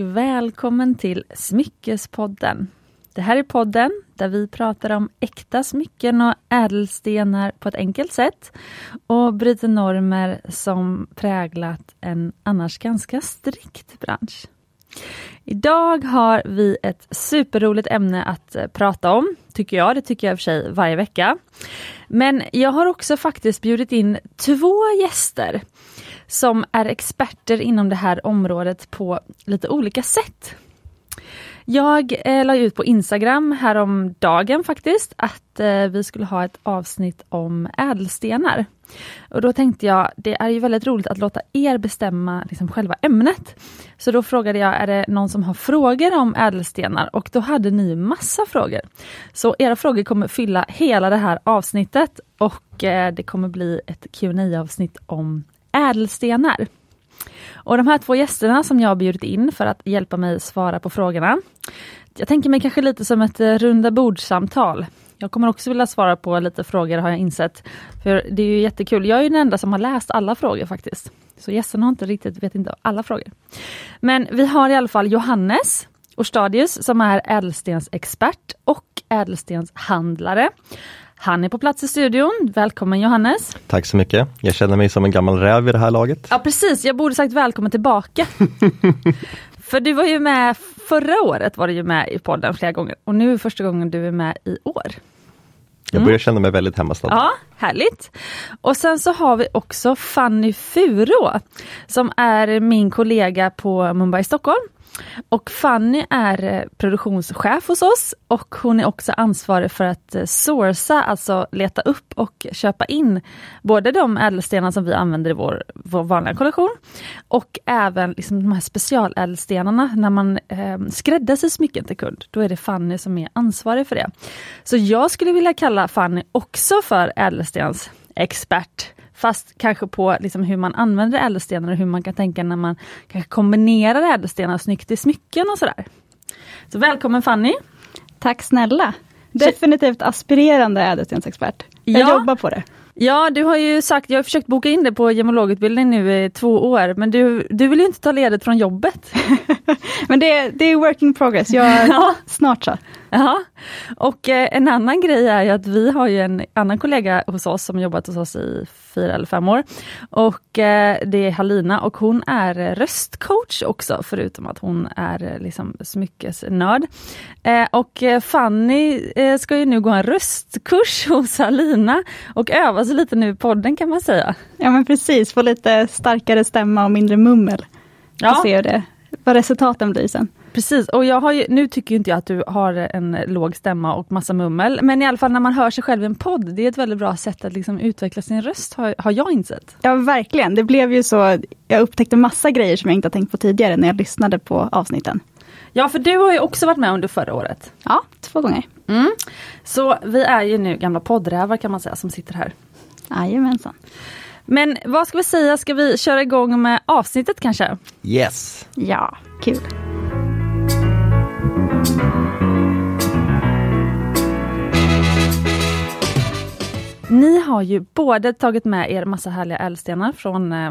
välkommen till Smyckespodden. Det här är podden där vi pratar om äkta smycken och ädelstenar på ett enkelt sätt och bryter normer som präglat en annars ganska strikt bransch. Idag har vi ett superroligt ämne att eh, prata om, tycker jag. Det tycker jag i och för sig varje vecka. Men jag har också faktiskt bjudit in två gäster som är experter inom det här området på lite olika sätt. Jag eh, la ut på Instagram häromdagen faktiskt att eh, vi skulle ha ett avsnitt om ädelstenar. Och då tänkte jag, det är ju väldigt roligt att låta er bestämma liksom, själva ämnet. Så då frågade jag, är det någon som har frågor om ädelstenar? Och då hade ni massa frågor. Så era frågor kommer fylla hela det här avsnittet och eh, det kommer bli ett qa avsnitt om ädelstenar. Och de här två gästerna som jag har bjudit in för att hjälpa mig svara på frågorna. Jag tänker mig kanske lite som ett eh, runda bordsamtal. Jag kommer också vilja svara på lite frågor har jag insett. För det är ju jättekul. Jag är den enda som har läst alla frågor faktiskt. Så gästerna har inte riktigt, vet inte alla frågor. Men vi har i alla fall Johannes Orstadius som är ädelstensexpert och ädelstenshandlare. Han är på plats i studion. Välkommen Johannes! Tack så mycket! Jag känner mig som en gammal räv i det här laget. Ja precis, jag borde sagt välkommen tillbaka. För du var ju med förra året var du ju med i podden flera gånger och nu är första gången du är med i år. Jag börjar känna mig väldigt hemmastad. Ja, härligt. Och sen så har vi också Fanny Furå som är min kollega på Mumbai Stockholm. Och Fanny är eh, produktionschef hos oss och hon är också ansvarig för att eh, sourca, alltså leta upp och köpa in både de ädelstenar som vi använder i vår, vår vanliga kollektion och även liksom de här specialädelstenarna när man eh, skräddarsyr smycken till kund. Då är det Fanny som är ansvarig för det. Så jag skulle vilja kalla Fanny också för ädelstensexpert Fast kanske på liksom hur man använder ädelstenar och hur man kan tänka när man kanske kombinerar ädelstenar snyggt i smycken och sådär. Så välkommen Fanny! Tack snälla! Definitivt aspirerande ädelstensexpert. Jag ja. jobbar på det. Ja, du har ju sagt, jag har försökt boka in det på gemologutbildning nu i två år, men du, du vill ju inte ta ledigt från jobbet. men det, det är work in progress, jag, ja. snart så. Ja, och eh, en annan grej är ju att vi har ju en annan kollega hos oss som jobbat hos oss i fyra eller fem år. Och eh, det är Halina och hon är röstcoach också, förutom att hon är eh, liksom smyckesnörd. Eh, och eh, Fanny eh, ska ju nu gå en röstkurs hos Halina och öva sig lite nu i podden kan man säga. Ja men precis, få lite starkare stämma och mindre mummel. Ja. Och se hur det, vad resultaten blir sen. Precis, och jag har ju, nu tycker inte jag att du har en låg stämma och massa mummel, men i alla fall när man hör sig själv i en podd, det är ett väldigt bra sätt att liksom utveckla sin röst, har, har jag insett. Ja, verkligen. Det blev ju så, jag upptäckte massa grejer som jag inte tänkt på tidigare när jag lyssnade på avsnitten. Ja, för du har ju också varit med under förra året. Ja, två gånger. Mm. Så vi är ju nu gamla poddrävar kan man säga, som sitter här. Jajamensan. Men vad ska vi säga, ska vi köra igång med avsnittet kanske? Yes! Ja, kul. Ni har ju både tagit med er massa härliga ädelstenar från eh,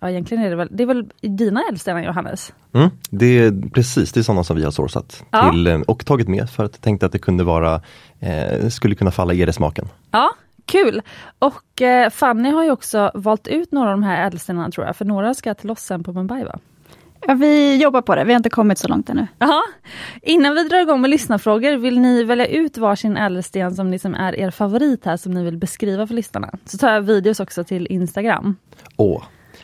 Ja egentligen är det väl, det är väl dina ädelstenar Johannes? Mm, det är precis, det är sådana som vi har sourcat ja. till eh, och tagit med för att tänkte att det kunde vara, eh, skulle kunna falla er i smaken. Ja, kul! Och eh, Fanny har ju också valt ut några av de här ädelstenarna tror jag, för några ska till oss sen på Mumbai va? Ja, vi jobbar på det, vi har inte kommit så långt ännu. Aha. Innan vi drar igång med lyssnarfrågor, vill ni välja ut varsin ädelsten som liksom är er favorit här som ni vill beskriva för lyssnarna? Så tar jag videos också till Instagram. Åh,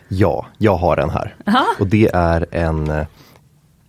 ja, jag har en här. Aha. Och det är en eh,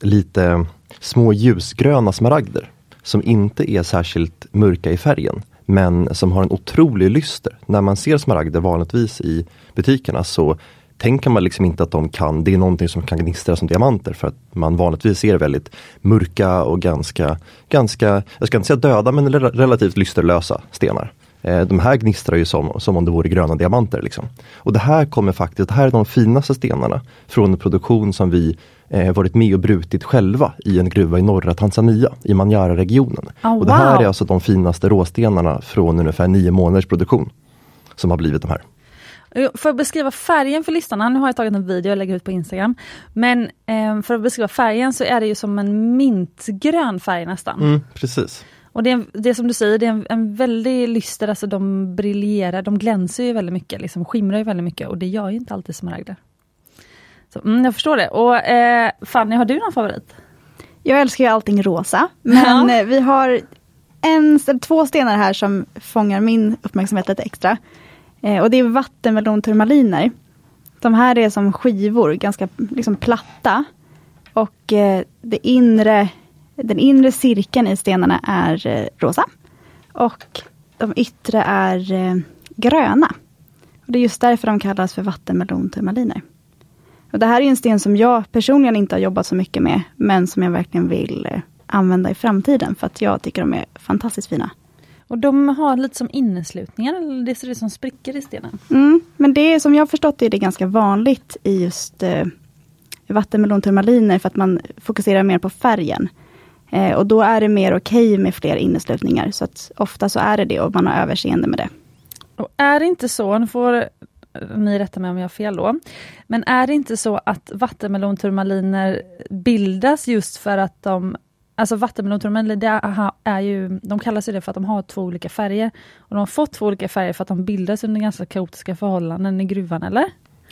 lite små ljusgröna smaragder som inte är särskilt mörka i färgen men som har en otrolig lyster. När man ser smaragder vanligtvis i butikerna så tänker man liksom inte att de kan, det är någonting som kan gnistra som diamanter för att man vanligtvis ser väldigt mörka och ganska, ganska, jag ska inte säga döda men relativt lysterlösa stenar. Eh, de här gnistrar ju som, som om det vore gröna diamanter. Liksom. Och det här kommer faktiskt, det här är de finaste stenarna från en produktion som vi eh, varit med och brutit själva i en gruva i norra Tanzania, i Manyara-regionen. Oh, och det här är alltså de finaste råstenarna från ungefär nio månaders produktion som har blivit de här. För att beskriva färgen för listorna, nu har jag tagit en video och lägger ut på Instagram. Men eh, för att beskriva färgen så är det ju som en mintgrön färg nästan. Mm, precis. Och det är, det är som du säger, det är en, en väldigt lyster, alltså de briljerar, de glänser ju väldigt mycket, liksom skimrar ju väldigt mycket och det gör ju inte alltid smaragder. Så, mm, jag förstår det. Och eh, Fanny, har du någon favorit? Jag älskar ju allting rosa, men ja. vi har en, två stenar här som fångar min uppmärksamhet lite extra. Eh, och det är vattenmelonturmaliner. De här är som skivor, ganska liksom platta. Och eh, det inre, den inre cirkeln i stenarna är eh, rosa. Och de yttre är eh, gröna. Och det är just därför de kallas för vattenmelonturmaliner. Och det här är en sten som jag personligen inte har jobbat så mycket med, men som jag verkligen vill eh, använda i framtiden, för att jag tycker de är fantastiskt fina. Och de har lite som inneslutningar, eller det ser ut som sprickor i stenen? Mm, men det är som jag förstått det är det ganska vanligt i just eh, vattenmelonturmaliner, för att man fokuserar mer på färgen. Eh, och då är det mer okej okay med fler inneslutningar, så att ofta så är det det och man har överseende med det. Och är det inte så, nu får ni rätta mig om jag har fel då. Men är det inte så att vattenmelonturmaliner bildas just för att de Alltså vattenmelon är ju, de kallas ju det för att de har två olika färger. Och de har fått två olika färger för att de bildas under ganska kaotiska förhållanden i gruvan, eller?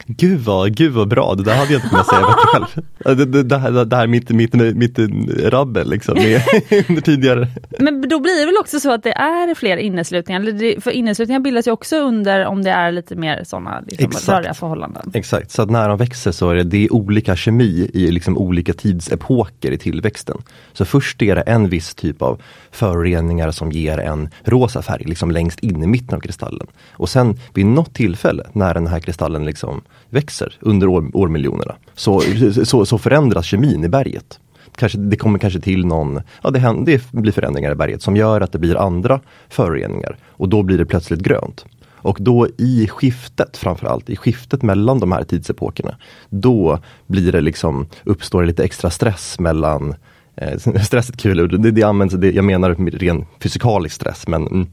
Gud vad, gud vad bra, det där hade jag inte kunnat säga bättre själv. Det, det, det, här, det här mitt, mitt, mitt rabbel liksom, med, under tidigare. Men då blir det väl också så att det är fler inneslutningar, för inneslutningar bildas ju också under om det är lite mer sådana liksom, röriga förhållanden. Exakt, så att när de växer så är det, det är olika kemi i liksom olika tidsepoker i tillväxten. Så först är det en viss typ av föroreningar som ger en rosa färg, liksom längst in i mitten av kristallen. Och sen vid något tillfälle när den här kristallen liksom växer under år, årmiljonerna så, så, så förändras kemin i berget. Kanske, det kommer kanske till någon, ja det, händer, det blir förändringar i berget som gör att det blir andra föroreningar och då blir det plötsligt grönt. Och då i skiftet framförallt, i skiftet mellan de här tidsepokerna, då blir det liksom, uppstår det lite extra stress mellan Eh, stress är ett kul ord, det, det används, det, jag menar ren fysikalisk stress men mm,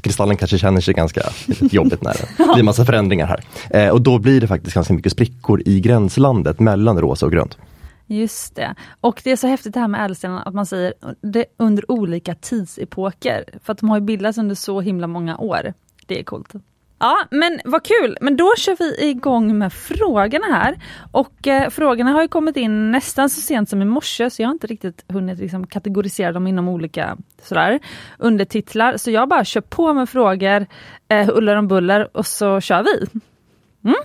kristallen kanske känner sig ganska jobbigt när det blir massa förändringar här. Eh, och då blir det faktiskt ganska mycket sprickor i gränslandet mellan rosa och grönt. Just det. Och det är så häftigt det här med ädelstenar att man säger det under olika tidsepoker. För att de har bildats under så himla många år. Det är coolt. Ja, men vad kul! Men då kör vi igång med frågorna här. Och eh, frågorna har ju kommit in nästan så sent som i morse, så jag har inte riktigt hunnit liksom, kategorisera dem inom olika sådär, undertitlar. Så jag bara kör på med frågor, eh, huller om buller, och så kör vi. Mm?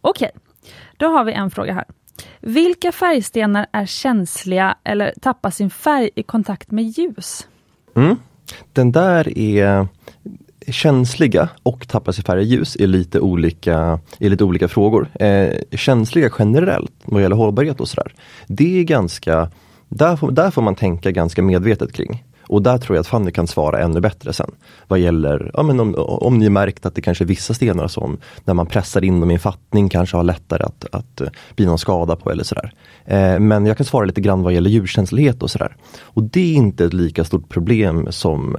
Okej, okay. då har vi en fråga här. Vilka färgstenar är känsliga eller tappar sin färg i kontakt med ljus? Mm. Den där är känsliga och tappar sig färre ljus är lite olika, är lite olika frågor. Eh, känsliga generellt vad gäller hållbarhet och sådär. Det är ganska, där får, där får man tänka ganska medvetet kring. Och där tror jag att Fanny kan svara ännu bättre sen. Vad gäller, ja, men om, om ni märkt att det kanske är vissa stenar som när man pressar in dem i en fattning kanske har lättare att, att eh, bli någon skada på eller sådär. Eh, men jag kan svara lite grann vad gäller djurkänslighet och sådär. Och det är inte ett lika stort problem som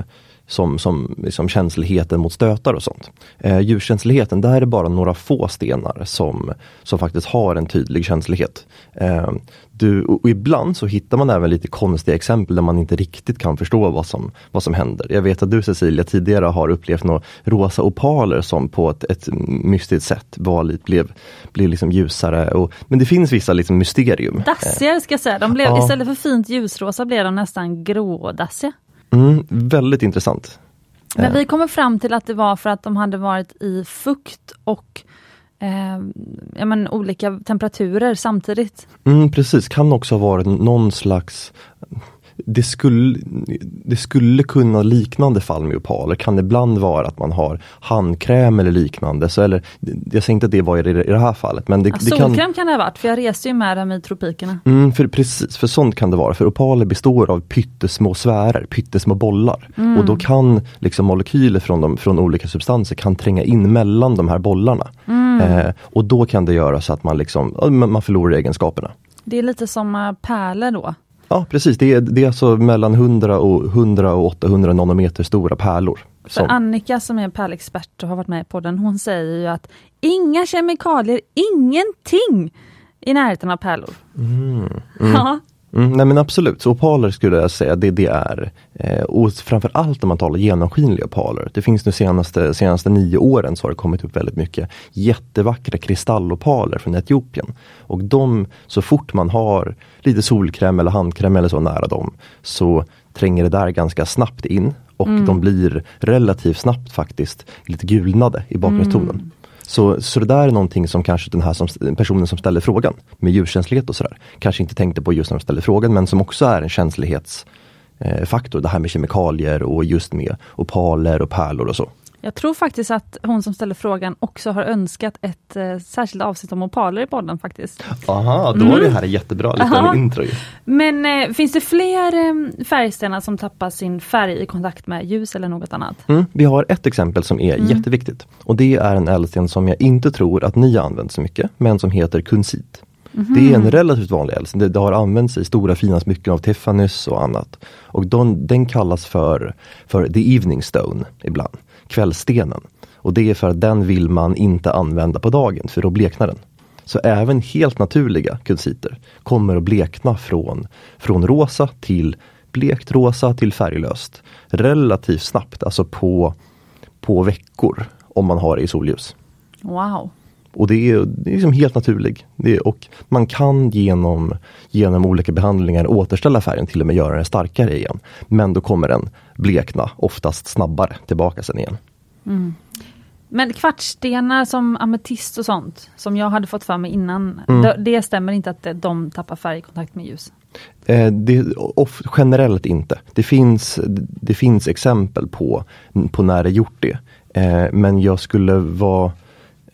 som, som liksom känsligheten mot stötar och sånt. Eh, ljuskänsligheten, där är det bara några få stenar som, som faktiskt har en tydlig känslighet. Eh, du, och ibland så hittar man även lite konstiga exempel där man inte riktigt kan förstå vad som, vad som händer. Jag vet att du Cecilia tidigare har upplevt några rosa opaler som på ett, ett mystiskt sätt var, blev, blev liksom ljusare. Och, men det finns vissa liksom mysterium. Dassiga ska jag säga, de blev, ja. istället för fint ljusrosa blev de nästan grådassiga. Mm, väldigt intressant. Men eh. vi kommer fram till att det var för att de hade varit i fukt och eh, ja, men, olika temperaturer samtidigt. Mm, precis, kan också ha varit någon slags det skulle, det skulle kunna liknande fall med opaler kan ibland vara att man har handkräm eller liknande. Så, eller, jag säger inte att det var i det, i det här fallet. Men det, ja, det solkräm kan, kan det ha varit, för jag reste ju med dem i tropikerna. Mm, för, precis, för sånt kan det vara. För opaler består av pyttesmå sfärer, pyttesmå bollar. Mm. Och då kan liksom molekyler från, de, från olika substanser kan tränga in mellan de här bollarna. Mm. Eh, och då kan det göra så att man, liksom, man förlorar egenskaperna. Det är lite som uh, pärlor då? Ja precis, det är, det är alltså mellan 100 och, 100 och 800 nanometer stora pärlor. För som... Annika som är pärlexpert och har varit med på den, hon säger ju att inga kemikalier, ingenting i närheten av pärlor. Mm. Mm. Ja. Mm, nej men absolut, så opaler skulle jag säga det, det är. Eh, och framförallt om man talar genomskinliga opaler. Det finns de senaste, senaste nio åren så har det kommit upp väldigt mycket jättevackra kristallopaler från Etiopien. Och de, så fort man har lite solkräm eller handkräm eller så nära dem så tränger det där ganska snabbt in och mm. de blir relativt snabbt faktiskt lite gulnade i bakgrundstonen. Mm. Så, så det där är någonting som kanske den här som, personen som ställer frågan med ljuskänslighet och sådär kanske inte tänkte på just när de ställer frågan men som också är en känslighetsfaktor. Eh, det här med kemikalier och just med opaler och pärlor och så. Jag tror faktiskt att hon som ställer frågan också har önskat ett eh, särskilt avsnitt om opaler i podden faktiskt. Aha, då mm. är det här jättebra, lite Aha. intro. Men eh, finns det fler eh, färgstenar som tappar sin färg i kontakt med ljus eller något annat? Mm, vi har ett exempel som är mm. jätteviktigt. Och det är en ädelsten som jag inte tror att ni har använt så mycket, men som heter kunsit. Mm. Det är en relativt vanlig ädelsten. Det, det, har använts i stora fina smycken av Tiffany's och annat. Och de, den kallas för, för the evening stone ibland kvällstenen. Och det är för att den vill man inte använda på dagen, för då bleknar den. Så även helt naturliga kunsiter kommer att blekna från, från rosa till blekt rosa till färglöst relativt snabbt, alltså på, på veckor om man har det i solljus. Wow! Och det är, det är liksom helt naturligt. och man kan genom, genom olika behandlingar återställa färgen, till och med göra den starkare igen. Men då kommer den blekna oftast snabbare tillbaka sen igen. Mm. Men kvartsstenar som ametist och sånt, som jag hade fått för mig innan, mm. det, det, stämmer inte att de tappar färg i kontakt med ljus? Eh, det, off, generellt inte. Det finns, det finns exempel på, på när det gjort det. Eh, men jag skulle vara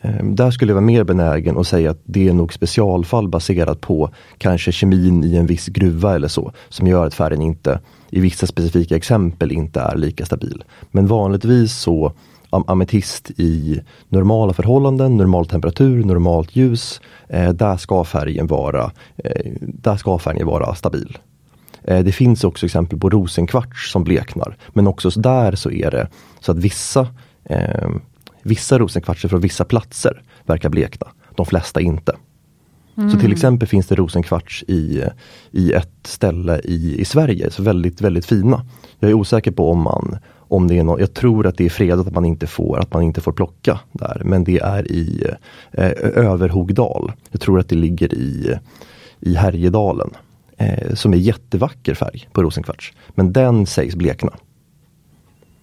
Ehm, där skulle jag vara mer benägen att säga att det är nog specialfall baserat på kanske kemin i en viss gruva eller så, som gör att färgen inte, i vissa specifika exempel, inte är lika stabil. Men vanligtvis så ametist i normala förhållanden, normal temperatur, normalt ljus, eh, där ska färgen vara, eh, där ska färgen vara stabil. Eh, det finns också exempel på rosenkvarts som bleknar, men också där så är det så att vissa ehm, Vissa rosenkvartser från vissa platser verkar blekna, de flesta inte. Mm. Så till exempel finns det rosenkvarts i, i ett ställe i, i Sverige, så väldigt, väldigt fina. Jag är osäker på om man om det är no jag tror att det är fredat att man inte får, att man inte får plocka där, men det är i eh, Överhogdal. Jag tror att det ligger i, i Härjedalen. Eh, som är jättevacker färg på rosenkvarts. Men den sägs blekna.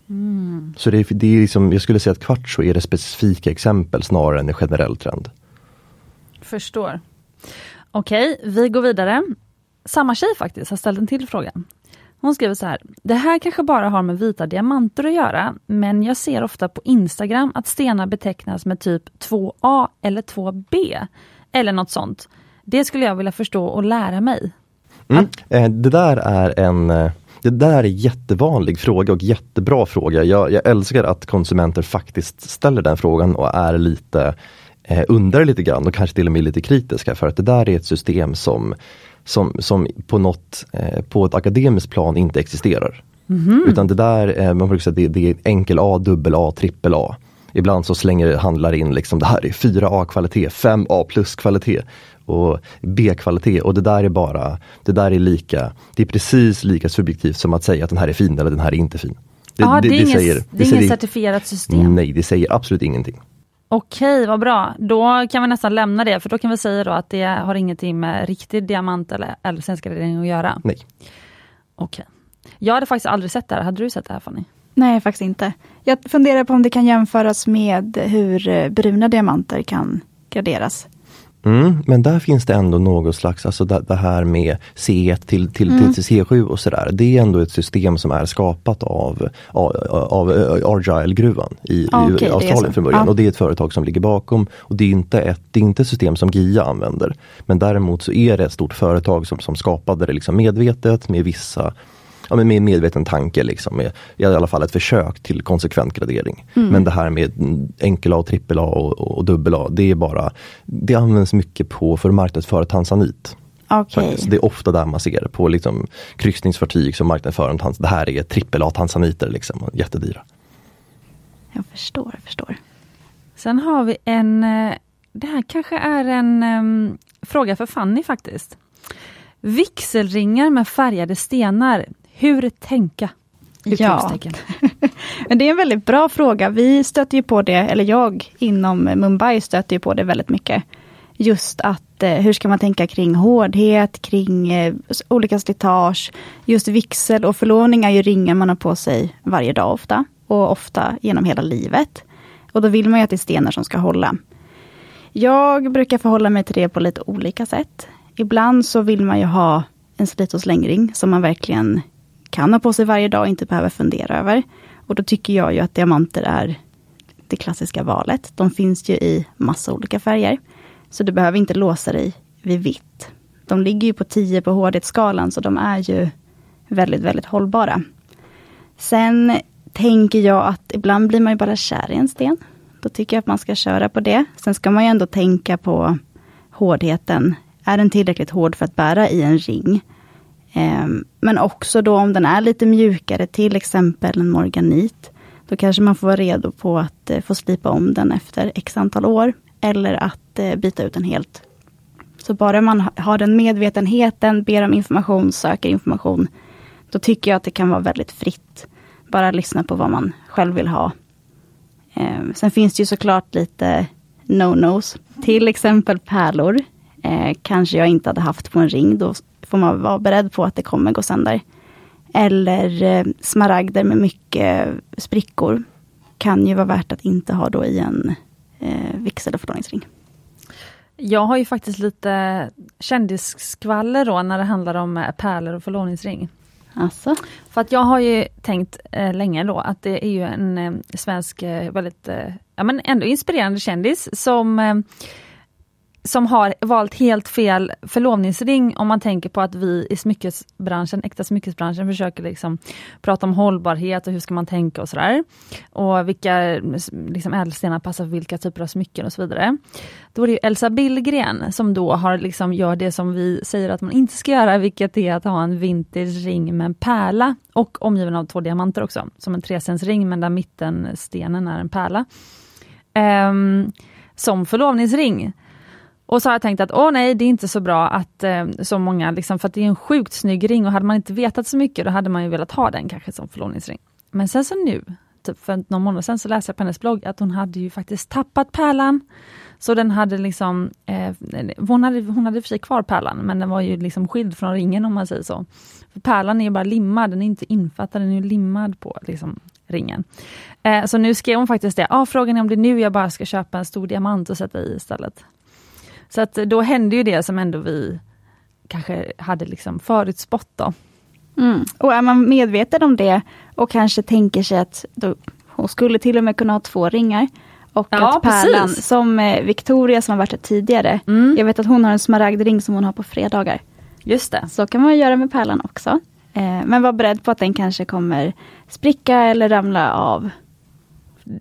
Mm. Så det det är liksom, jag skulle säga att kvarts så är det specifika exempel snarare än en generell trend. Förstår. Okej, vi går vidare. Samma tjej faktiskt har ställt en till fråga. Hon skriver så här. Det här kanske bara har med vita diamanter att göra, men jag ser ofta på Instagram att stenar betecknas med typ 2A eller 2B. Eller något sånt. Det skulle jag vilja förstå och lära mig. Mm. Eh, det där är en eh, det där är jättevanlig fråga och jättebra fråga. Jag, jag älskar att konsumenter faktiskt ställer den frågan och är lite undrar lite grann och kanske till och med lite kritiska för att det där är ett system som, som, som på något, eh, på ett akademiskt plan inte existerar. Mm -hmm. Utan det där, eh, man brukar säga det, det är enkel A, dubbel A, trippel A. Ibland så slänger handlare in liksom det här är 4A kvalitet, 5A plus kvalitet och B-kvalitet och det där är bara, det där är lika, det är precis lika subjektivt som att säga att den här är fin eller den här är inte fin. Det, ah, det, det, det, inget, säger, det är inget certifierat system? Nej, det säger absolut ingenting. Okej, vad bra. Då kan vi nästan lämna det, för då kan vi säga då att det har ingenting med riktig diamant eller LCN-gradering att göra. Nej. Okej. Jag hade faktiskt aldrig sett det här. Hade du sett det här Fanny? Nej, faktiskt inte. Jag funderar på om det kan jämföras med hur bruna diamanter kan graderas. Mm, men där finns det ändå något slags, alltså det, det här med C1 till, till, mm. till C7 och sådär. Det är ändå ett system som är skapat av, av, av Argyle-gruvan i, okay, i Australien från början. Ja. Och det är ett företag som ligger bakom. Och det är inte ett, det är inte ett system som GIA använder. Men däremot så är det ett stort företag som, som skapade det liksom medvetet med vissa ja, men med medveten tanke, liksom, med, i alla fall ett försök till konsekvent gradering. Mm. Men det här med enkel A, trippel A och, och dubbel A, det är bara, det används mycket på för att marknadsföra tanzanit. Okay. Så det är ofta där man ser på liksom kryssningsfartyg som marknadsför en tans det här är trippel A tanzaniter, liksom, jättedyra. Jag förstår, jag förstår. Sen har vi en, eh, det här kanske är en um, fråga för Fanny faktiskt. Vigselringar med färgade stenar, hur tänka? Ja, men det är en väldigt bra fråga. Vi stöter ju på det, eller jag inom Mumbai stöter ju på det väldigt mycket. Just att eh, hur ska man tänka kring hårdhet, kring eh, olika slitage. Just vigsel och förlovning är ju ringar man har på sig varje dag ofta. Och ofta genom hela livet. Och då vill man ju att det är stenar som ska hålla. Jag brukar förhålla mig till det på lite olika sätt. Ibland så vill man ju ha en slit och slängring som man verkligen kan ha på sig varje dag och inte behöver fundera över. Och då tycker jag ju att diamanter är det klassiska valet. De finns ju i massa olika färger. Så du behöver inte låsa dig vid vitt. De ligger ju på 10 på hårdhetsskalan, så de är ju väldigt, väldigt hållbara. Sen tänker jag att ibland blir man ju bara kär i en sten. Då tycker jag att man ska köra på det. Sen ska man ju ändå tänka på hårdheten. Är den tillräckligt hård för att bära i en ring? Ehm, men också då om den är lite mjukare, till exempel en morganit. Då kanske man får vara redo på att eh, få slipa om den efter x antal år. Eller att eh, byta ut den helt. Så bara man har den medvetenheten, ber om information, söker information. Då tycker jag att det kan vara väldigt fritt. Bara lyssna på vad man själv vill ha. Ehm, sen finns det ju såklart lite no-nos. Till exempel pärlor. Ehm, kanske jag inte hade haft på en ring. Då får man vara beredd på att det kommer gå sönder. Eller eh, smaragder med mycket sprickor. Kan ju vara värt att inte ha då i en eh, vigsel eller förlovningsring. Jag har ju faktiskt lite kändisskvaller då när det handlar om eh, pärlor och förlovningsring. Alltså. För att jag har ju tänkt eh, länge då att det är ju en eh, svensk eh, väldigt, eh, ja men ändå inspirerande kändis som eh, som har valt helt fel förlovningsring om man tänker på att vi i smyckesbranschen, äkta smyckesbranschen försöker liksom prata om hållbarhet och hur ska man tänka och sådär. Och vilka liksom ädelstenar passar för vilka typer av smycken och så vidare. Då är det Elsa Billgren som då har liksom gör det som vi säger att man inte ska göra, vilket är att ha en vintage ring med en pärla och omgiven av två diamanter också, som en trecensring men där mittenstenen är en pärla. Um, som förlovningsring. Och så har jag tänkt att åh nej, det är inte så bra att eh, så många, liksom, för att det är en sjukt snygg ring och hade man inte vetat så mycket, då hade man ju velat ha den kanske som förlovningsring. Men sen så nu, typ för någon månad sedan, så läste jag på hennes blogg att hon hade ju faktiskt tappat pärlan. Så den hade liksom, eh, hon hade, hon hade för sig kvar pärlan, men den var ju liksom skild från ringen om man säger så. För Pärlan är ju bara limmad, den är inte infattad, den är limmad på liksom, ringen. Eh, så nu skrev hon faktiskt det, ah, frågan är om det är nu jag bara ska köpa en stor diamant och sätta i istället. Så att då hände ju det som ändå vi kanske hade liksom förutspått. Då. Mm. Och är man medveten om det och kanske tänker sig att då, hon skulle till och med kunna ha två ringar. Och ja, att pärlan, precis. som eh, Victoria som har varit här tidigare, mm. jag vet att hon har en smaragdring som hon har på fredagar. Just det. Så kan man göra med pärlan också. Eh, men var beredd på att den kanske kommer spricka eller ramla av.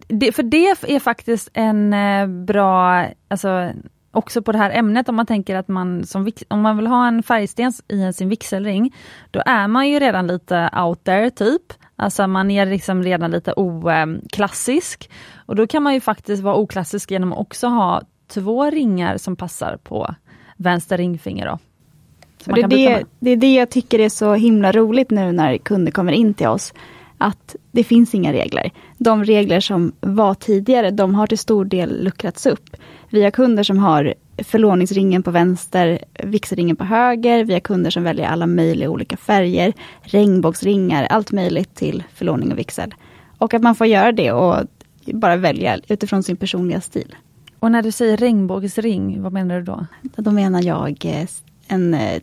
Det, för det är faktiskt en eh, bra, alltså också på det här ämnet om man tänker att man som, om man vill ha en färgsten i sin vigselring, då är man ju redan lite out there typ. Alltså man är liksom redan lite oklassisk. Och då kan man ju faktiskt vara oklassisk genom att också ha två ringar som passar på vänster ringfinger. Då. Det är det, det är det jag tycker är så himla roligt nu när kunder kommer in till oss. Att det finns inga regler. De regler som var tidigare, de har till stor del luckrats upp. Vi har kunder som har förlåningsringen på vänster, vigselringen på höger. Vi har kunder som väljer alla möjliga olika färger, regnbågsringar, allt möjligt till förlåning och vigsel. Och att man får göra det och bara välja utifrån sin personliga stil. Och när du säger regnbågsring, vad menar du då? Då menar jag eh, en, eh,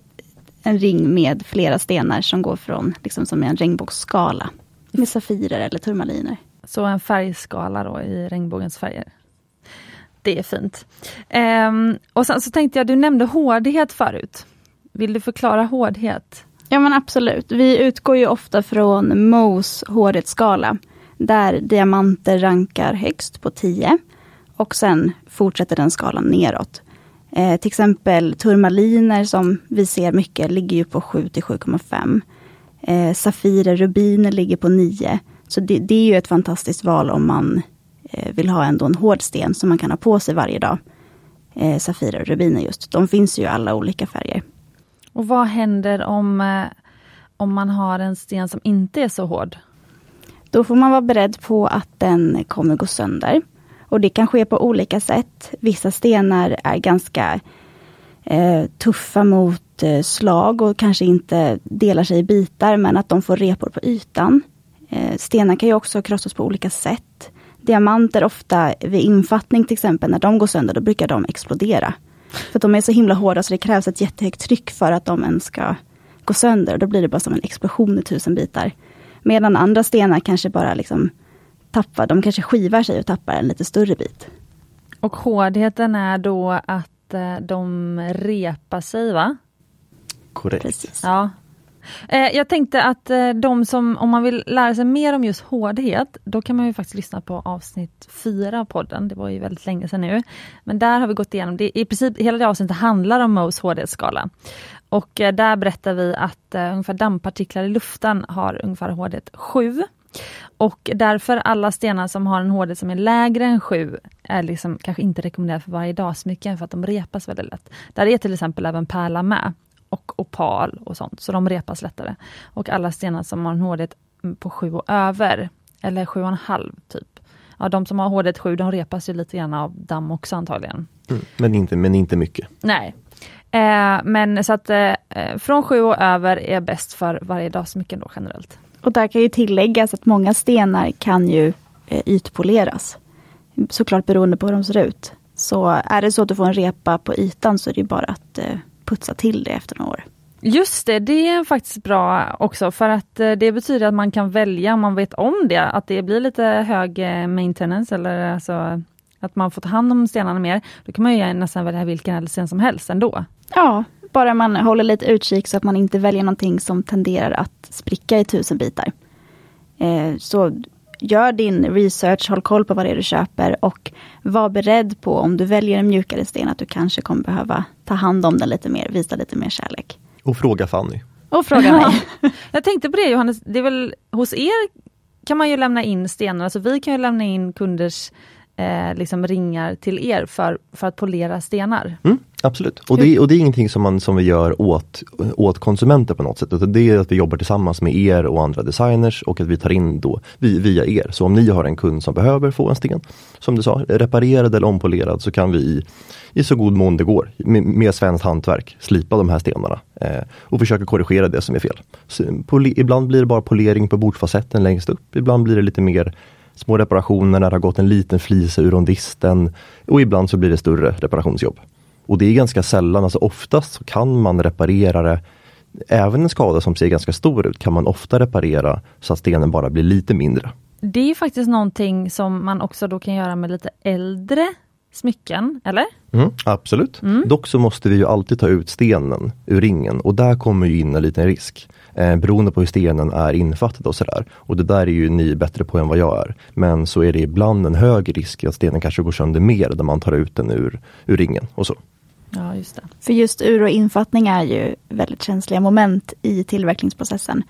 en ring med flera stenar som går från, liksom som en regnbågsskala. Med safirer eller turmaliner. Så en färgskala då i regnbågens färger? Det är fint. Um, och sen så tänkte jag, du nämnde hårdhet förut. Vill du förklara hårdhet? Ja men absolut. Vi utgår ju ofta från Mohs hårdhetsskala. Där diamanter rankar högst på 10. Och sen fortsätter den skalan neråt. Eh, till exempel turmaliner som vi ser mycket ligger ju på 7 till 7,5. Eh, Safirer, rubiner ligger på 9. Så det, det, är ju ett fantastiskt val om man eh, vill ha ändå en hård sten som man kan ha på sig varje dag. Eh, Safirer och rubiner just, de finns ju i alla olika färger. Och vad händer om, eh, om man har en sten som inte är så hård? Då får man vara beredd på att den kommer gå sönder. Och det kan ske på olika sätt. Vissa stenar är ganska eh, tuffa mot Eh, slag och kanske inte delar sig i bitar, men att de får repor på ytan. Eh, stenar kan ju också krossas på olika sätt. Diamanter ofta vid infattning till exempel, när de går sönder, då brukar de explodera. För de är så himla hårda så det krävs ett jättehögt tryck för att de ens ska gå sönder. Och då blir det bara som en explosion i tusen bitar. Medan andra stenar kanske bara liksom tappar, de kanske skivar sig och tappar en lite större bit. Och hårdheten är då att eh, de repar sig va? Korrekt. Precis. Ja. Eh, jag tänkte att eh, de som, om man vill lära sig mer om just hårdhet, då kan man ju faktiskt lyssna på avsnitt fyra av podden. Det var ju väldigt länge sedan nu. Men där har vi gått igenom, det, i princip hela det avsnittet handlar om Mohs hårdhetsskala. Och eh, där berättar vi att ungefär dammpartiklar i luften har ungefär hårdhet 7. Och därför alla stenar som har en hårdhet som är lägre än 7 är liksom kanske inte rekommenderade för varje dagsmycken för att de repas väldigt lätt. Där är till exempel även pärla med och opal och sånt, så de repas lättare. Och alla stenar som har en hårdhet på 7 och över, eller 7,5 typ. Ja, de som har hårdhet 7, de repas ju lite grann av damm också antagligen. Mm, men, inte, men inte mycket. Nej. Eh, men så att eh, från 7 och över är bäst för varje dagsmycken då generellt. Och där kan ju tilläggas att många stenar kan ju eh, ytpoleras. Såklart beroende på hur de ser ut. Så är det så att du får en repa på ytan så är det bara att eh, putsa till det efter några år. Just det, det är faktiskt bra också för att eh, det betyder att man kan välja, om man vet om det, att det blir lite hög maintenance eller alltså att man får ta hand om stenarna mer. Då kan man ju nästan välja vilken ädelsten som helst ändå. Ja, bara man håller lite utkik så att man inte väljer någonting som tenderar att spricka i tusen bitar. Eh, så gör din research, håll koll på vad det är du köper och var beredd på om du väljer en mjukare sten att du kanske kommer behöva ta hand om den lite mer, visa lite mer kärlek. Och fråga Fanny. Och fråga mig. Jag tänkte på det Johannes, det är väl hos er kan man ju lämna in stenar, alltså vi kan ju lämna in kunders eh, liksom ringar till er för, för att polera stenar. Mm, absolut, och det, och det är ingenting som, man, som vi gör åt, åt konsumenter på något sätt. Utan det är att vi jobbar tillsammans med er och andra designers och att vi tar in då vi, via er. Så om ni har en kund som behöver få en sten, som du sa, reparerad eller ompolerad så kan vi i, i så god mån det går med, med svenskt hantverk slipa de här stenarna eh, och försöka korrigera det som är fel. Så, ibland blir det bara polering på bordsfacetten längst upp, ibland blir det lite mer små reparationer när det har gått en liten flisa ur rondisten och ibland så blir det större reparationsjobb. Och det är ganska sällan, alltså oftast så kan man reparera det Även en skada som ser ganska stor ut kan man ofta reparera så att stenen bara blir lite mindre. Det är faktiskt någonting som man också då kan göra med lite äldre smycken, eller? Mm, absolut. Mm. Dock så måste vi ju alltid ta ut stenen ur ringen och där kommer ju in en liten risk eh, beroende på hur stenen är infattad och sådär. Och det där är ju ni bättre på än vad jag är. Men så är det ibland en hög risk att stenen kanske går sönder mer när man tar ut den ur, ur ringen och så. Ja, just det. För just ur och infattning är ju väldigt känsliga moment i tillverkningsprocessen.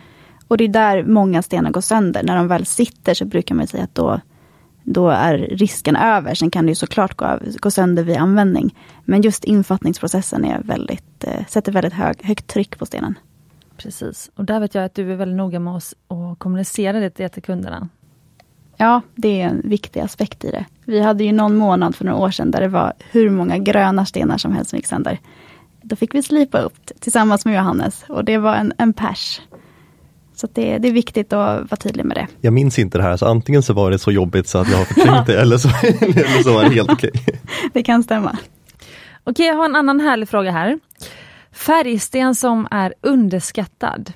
Och det är där många stenar går sönder. När de väl sitter så brukar man säga att då, då är risken över. Sen kan det ju såklart gå, gå sönder vid användning. Men just infattningsprocessen är väldigt, eh, sätter väldigt hög, högt tryck på stenen. Precis, och där vet jag att du är väldigt noga med oss att kommunicera det till kunderna. Ja, det är en viktig aspekt i det. Vi hade ju någon månad för några år sedan där det var hur många gröna stenar som helst som gick sönder. Då fick vi slipa upp tillsammans med Johannes och det var en, en pers. Så det, det, är viktigt att vara tydlig med det. Jag minns inte det här, så antingen så var det så jobbigt så att jag har förträngt det eller så, eller så var det helt okej. Okay. Det kan stämma. Okej, jag har en annan härlig fråga här. Färgsten som är underskattad.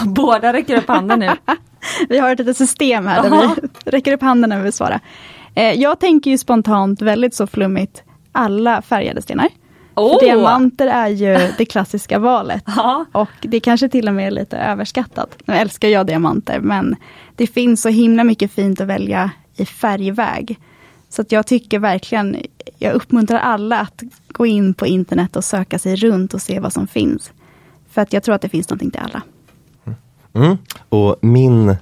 Båda räcker upp handen nu. vi har ett litet system här där Aha. vi räcker upp handen när vi vill svara. Eh, jag tänker ju spontant väldigt så flummigt, alla färgade stenar. Oh. diamanter är ju det klassiska valet. Aha. Och det kanske till och med är lite överskattat. Nu älskar jag diamanter men det finns så himla mycket fint att välja i färgväg. Så att jag tycker verkligen, jag uppmuntrar alla att gå in på internet och söka sig runt och se vad som finns. För att jag tror att det finns någonting till alla. Mm. Och min,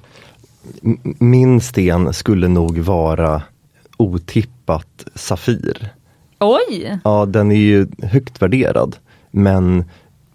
min sten skulle nog vara otippat Safir. Oj! Ja, den är ju högt värderad. Men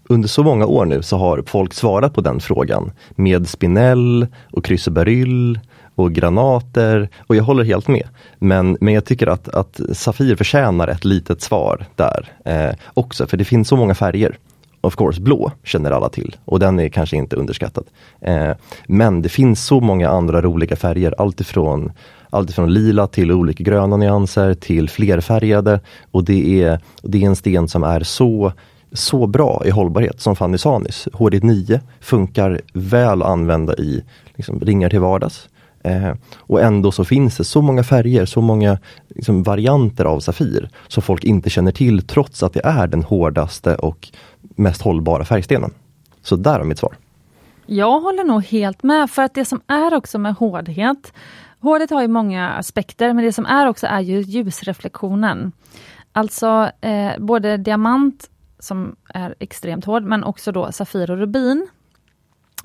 under så många år nu så har folk svarat på den frågan med spinell och krysseberyll och granater och jag håller helt med. Men, men jag tycker att, att Safir förtjänar ett litet svar där eh, också för det finns så många färger. Of course, blå känner alla till och den är kanske inte underskattad. Eh, men det finns så många andra roliga färger, alltifrån alltifrån lila till olika gröna nyanser till flerfärgade och det är, det är en sten som är så så bra i hållbarhet som Fanny sa nyss, HD9 funkar väl att använda i liksom, ringar till vardags. Eh, och ändå så finns det så många färger, så många liksom, varianter av Safir som folk inte känner till trots att det är den hårdaste och mest hållbara färgstenen. Så där är mitt svar. Jag håller nog helt med för att det som är också med hårdhet Hårdhet har ju många aspekter men det som är också är ju ljusreflektionen. Alltså eh, både diamant som är extremt hård men också då Safir och Rubin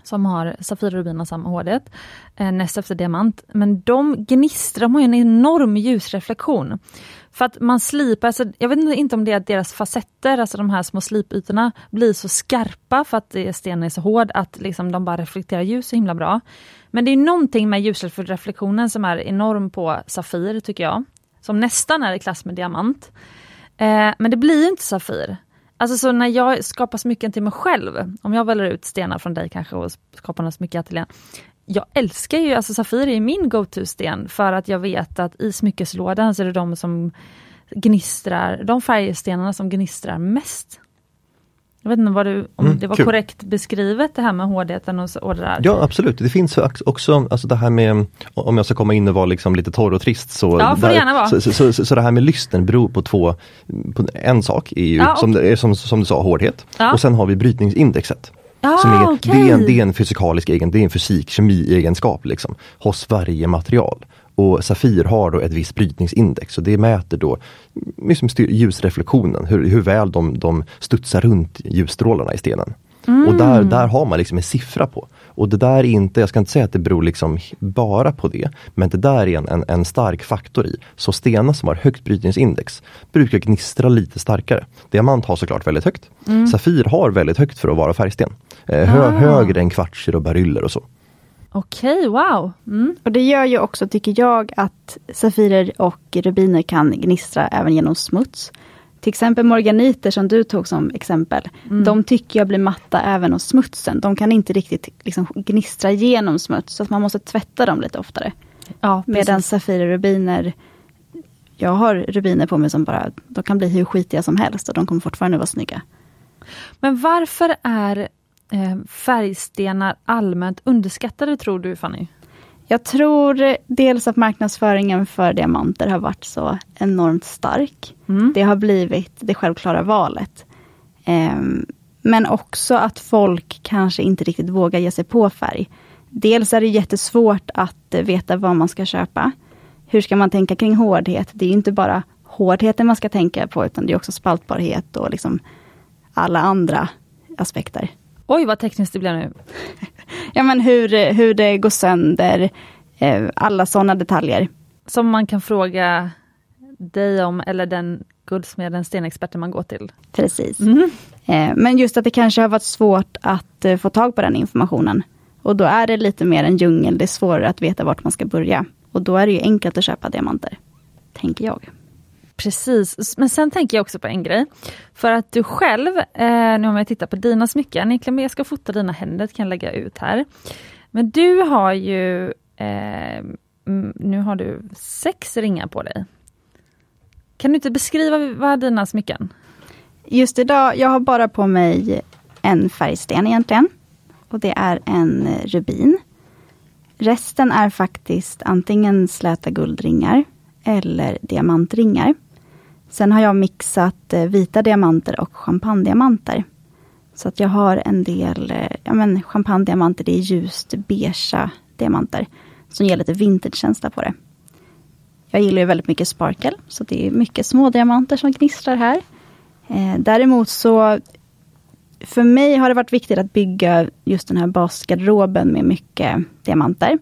som har Safir och Rubin och samma hårdhet, eh, näst efter diamant. Men de gnistrar, de har en enorm ljusreflektion. För att man slipar, alltså, jag vet inte om det är att deras facetter, alltså de här små slipytorna, blir så skarpa för att eh, stenen är så hård att liksom de bara reflekterar ljus så himla bra. Men det är någonting med ljusreflektionen som är enorm på Safir tycker jag. Som nästan är i klass med diamant. Eh, men det blir inte Safir. Alltså så när jag skapar smycken till mig själv, om jag väljer ut stenar från dig kanske och skapar något smycke i ateljén. Jag älskar ju, alltså Safir är min go-to-sten för att jag vet att i smyckeslådan så är det de som gnistrar, de färgstenarna som gnistrar mest. Jag vet inte vad du, om mm, det var kul. korrekt beskrivet det här med hårdheten och, och det där? Ja absolut, det finns också alltså det här med, om jag ska komma in och vara liksom lite torr och trist, så, ja, där. Så, så, så, så, det här med lysten beror på två, på en sak är ju ja, som, okay. som, som, du sa hårdhet ja. och sen har vi brytningsindexet. Ah, som är, okay. det, är en, det är en fysikalisk egen, det är en fysik, kemi-egenskap liksom, hos varje material. Och Safir har då ett visst brytningsindex och det mäter då liksom ljusreflektionen, hur, hur väl de, de studsar runt ljusstrålarna i stenen. Mm. Och där, där har man liksom en siffra på. Och det där är inte, jag ska inte säga att det beror liksom bara på det, men det där är en, en, en stark faktor i. Så stenar som har högt brytningsindex brukar gnistra lite starkare. Diamant har såklart väldigt högt. Mm. Safir har väldigt högt för att vara färgsten. Eh, hö, ah. Högre än kvartser och beryller och så. Okej, wow! Mm. Och det gör ju också, tycker jag, att Safirer och rubiner kan gnistra även genom smuts. Till exempel morganiter som du tog som exempel. Mm. De tycker jag blir matta även hos smutsen. De kan inte riktigt liksom, gnistra genom smuts, så att man måste tvätta dem lite oftare. Ja, Medan Safirer och rubiner, jag har rubiner på mig som bara, de kan bli hur skitiga som helst och de kommer fortfarande vara snygga. Men varför är färgstenar allmänt underskattade tror du Fanny? Jag tror dels att marknadsföringen för diamanter har varit så enormt stark. Mm. Det har blivit det självklara valet. Eh, men också att folk kanske inte riktigt vågar ge sig på färg. Dels är det jättesvårt att veta vad man ska köpa. Hur ska man tänka kring hårdhet? Det är inte bara hårdheten man ska tänka på, utan det är också spaltbarhet och liksom alla andra aspekter. Oj vad tekniskt det blev nu. ja men hur, hur det går sönder, eh, alla sådana detaljer. Som man kan fråga dig om eller den guldsmeden, stenexperten man går till. Precis. Mm. Men just att det kanske har varit svårt att eh, få tag på den informationen. Och då är det lite mer en djungel, det är svårare att veta vart man ska börja. Och då är det ju enkelt att köpa diamanter, tänker jag. Precis, men sen tänker jag också på en grej. För att du själv, eh, nu om jag tittar på dina smycken, egentligen jag ska fota dina händer, kan jag lägga ut här. Men du har ju, eh, nu har du sex ringar på dig. Kan du inte beskriva vad är dina smycken? Just idag, jag har bara på mig en färgsten egentligen. Och det är en eh, rubin. Resten är faktiskt antingen släta guldringar eller diamantringar. Sen har jag mixat eh, vita diamanter och champagnediamanter. Så att jag har en del eh, ja men, champagnediamanter, det är ljust beigea diamanter. Som ger lite vintagekänsla på det. Jag gillar ju väldigt mycket sparkle, så det är mycket små diamanter som gnistrar här. Eh, däremot så för mig har det varit viktigt att bygga just den här basgarderoben med mycket diamanter.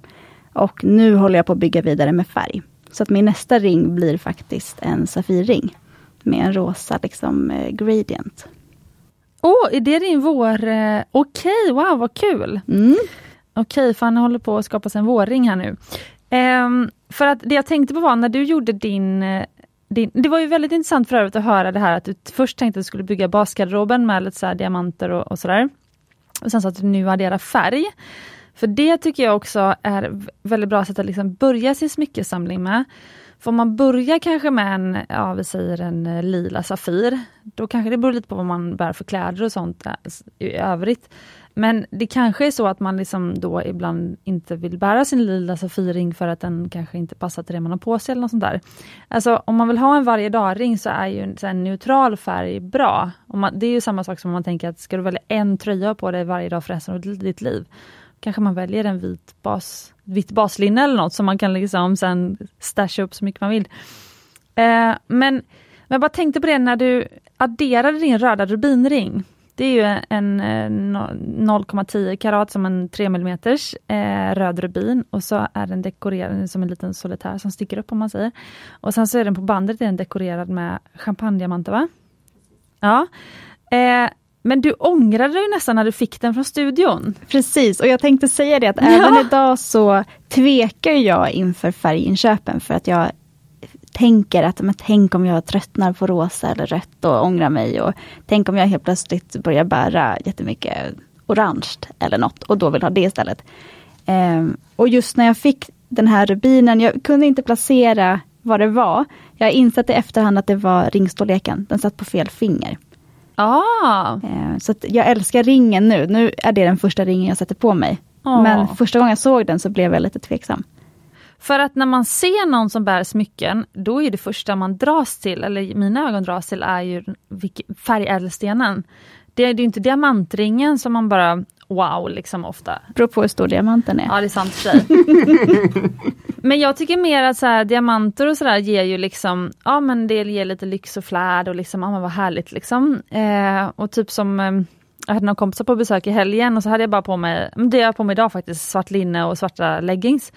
Och nu håller jag på att bygga vidare med färg. Så att min nästa ring blir faktiskt en Safirring. Med en rosa liksom, eh, gradient. Åh, oh, är det din vår... Eh, Okej, okay, wow vad kul! Mm. Okej, okay, han håller på att skapa sig en vårring här nu. Um, för att det jag tänkte på var när du gjorde din, eh, din det var ju väldigt intressant för övrigt att höra det här att du först tänkte att du skulle bygga basgarderoben med lite så diamanter och, och sådär. Och sen så att du nu adderar färg. För det tycker jag också är väldigt bra sätt att liksom börja sin smyckesamling med. För om man börjar kanske med en, ja vi säger en eh, lila Safir, då kanske det beror lite på vad man bär för kläder och sånt eh, i övrigt. Men det kanske är så att man liksom då ibland inte vill bära sin lila Safirring för att den kanske inte passar till det man har på sig eller något sånt där. Alltså om man vill ha en varje dag-ring så är ju en, så en neutral färg bra. Man, det är ju samma sak som om man tänker att ska du välja en tröja på dig varje dag för resten av ditt liv, kanske man väljer en vit bas, vitt baslinne eller något som man kan liksom sen stasha upp så mycket man vill. Eh, men jag bara tänkte på det när du adderade din röda rubinring. Det är ju en eh, 0,10 karat som en 3 mm eh, röd rubin och så är den dekorerad som en liten solitär som sticker upp om man säger. Och sen så är den på bandet är den dekorerad med champagnediamanter va? Ja. Eh, men du ångrade dig nästan när du fick den från studion. Precis, och jag tänkte säga det att ja. även idag så tvekar jag inför färginköpen för att jag tänker att men tänk om jag tröttnar på rosa eller rött och ångrar mig. Och tänk om jag helt plötsligt börjar bära jättemycket orange eller något och då vill ha det istället. Um, och just när jag fick den här rubinen, jag kunde inte placera vad det var. Jag har insett i efterhand att det var ringstorleken, den satt på fel finger. Ah. Uh, så jag älskar ringen nu, nu är det den första ringen jag sätter på mig. Ah. Men första gången jag såg den så blev jag lite tveksam. För att när man ser någon som bär smycken, då är det första man dras till, eller mina ögon dras till, är ju färgädelstenen. Det är ju inte diamantringen som man bara wow, liksom ofta. Beror på hur stor diamanten är. Ja, det är sant för sig. men jag tycker mer att så här, diamanter och sådär ger ju liksom, ja men det ger lite lyx och flärd och liksom, ja men vad härligt liksom. Eh, och typ som eh, jag hade några kompisar på besök i helgen och så hade jag bara på mig, det jag har på mig idag faktiskt, svart linne och svarta leggings.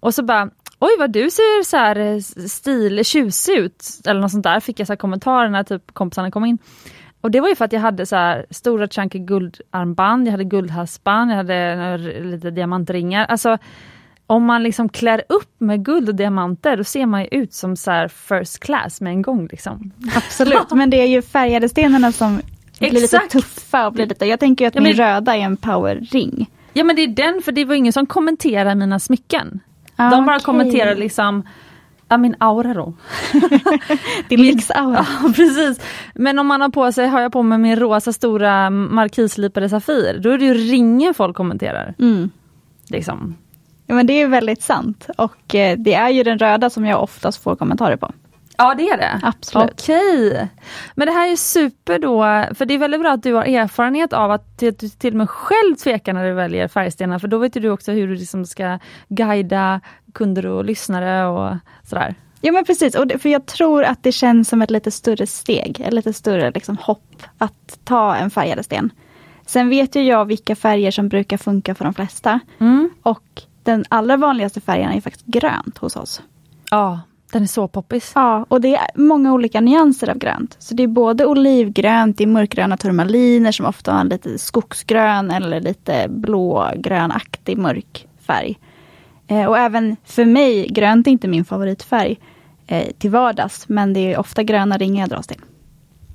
Och så bara, oj vad du ser så här eh, stil, tjusig ut, eller något sånt där, fick jag så kommentarer när typ kompisarna kom in. Och det var ju för att jag hade så här stora chunky guldarmband, jag hade guldhalsband, jag hade lite diamantringar. Alltså om man liksom klär upp med guld och diamanter, då ser man ju ut som så first class med en gång. Liksom. Absolut, men det är ju färgade stenarna som blir lite tuffa. Och blir lite, jag tänker att ja, min röda är en powerring. Ja men det är den, för det var ingen som kommenterade mina smycken. Ah, De bara okay. kommenterar liksom Ja, min aura då. Din lyxaura. Ja, precis. Men om man har på sig, har jag på mig min rosa stora markislipade Safir, då är det ju ringen folk kommenterar. Mm. Liksom. Ja men det är väldigt sant och eh, det är ju den röda som jag oftast får kommentarer på. Ja det är det? Absolut. Okej. Men det här är super då, för det är väldigt bra att du har erfarenhet av att du till och med själv tvekar när du väljer färgstenar, för då vet du också hur du liksom ska guida kunder och lyssnare och sådär. Ja men precis, och det, för jag tror att det känns som ett lite större steg, ett lite större liksom, hopp att ta en färgad sten. Sen vet ju jag vilka färger som brukar funka för de flesta. Mm. Och den allra vanligaste färgen är faktiskt grönt hos oss. Ja, den är så poppis. Ja, och det är många olika nyanser av grönt. Så det är både olivgrönt, det är mörkgröna turmaliner som ofta har en lite skogsgrön eller lite blågrönaktig mörk färg. Eh, och även för mig, grönt är inte min favoritfärg eh, till vardags, men det är ofta gröna ringar jag dras till.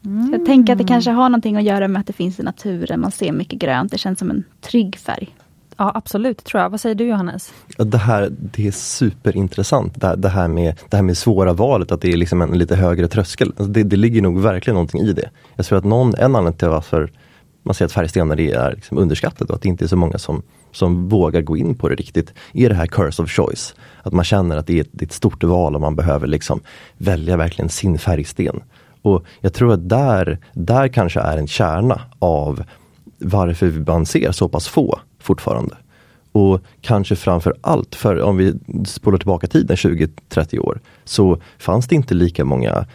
Mm. Jag tänker att det kanske har någonting att göra med att det finns i naturen, man ser mycket grönt, det känns som en trygg färg. Ja absolut, tror jag. Vad säger du Johannes? Det här det är superintressant, det här, det här, med, det här med svåra valet, att det är liksom en lite högre tröskel. Alltså det, det ligger nog verkligen någonting i det. Jag tror att någon, en anledning till varför man säger att färgstenar är liksom underskattat och att det inte är så många som, som vågar gå in på det riktigt, är det här curse of choice. Att man känner att det är ett, det är ett stort val och man behöver liksom välja verkligen sin färgsten. Och jag tror att där, där kanske är en kärna av varför man ser så pass få fortfarande. Och kanske framför allt, för om vi spolar tillbaka tiden 20-30 år, så fanns det inte lika många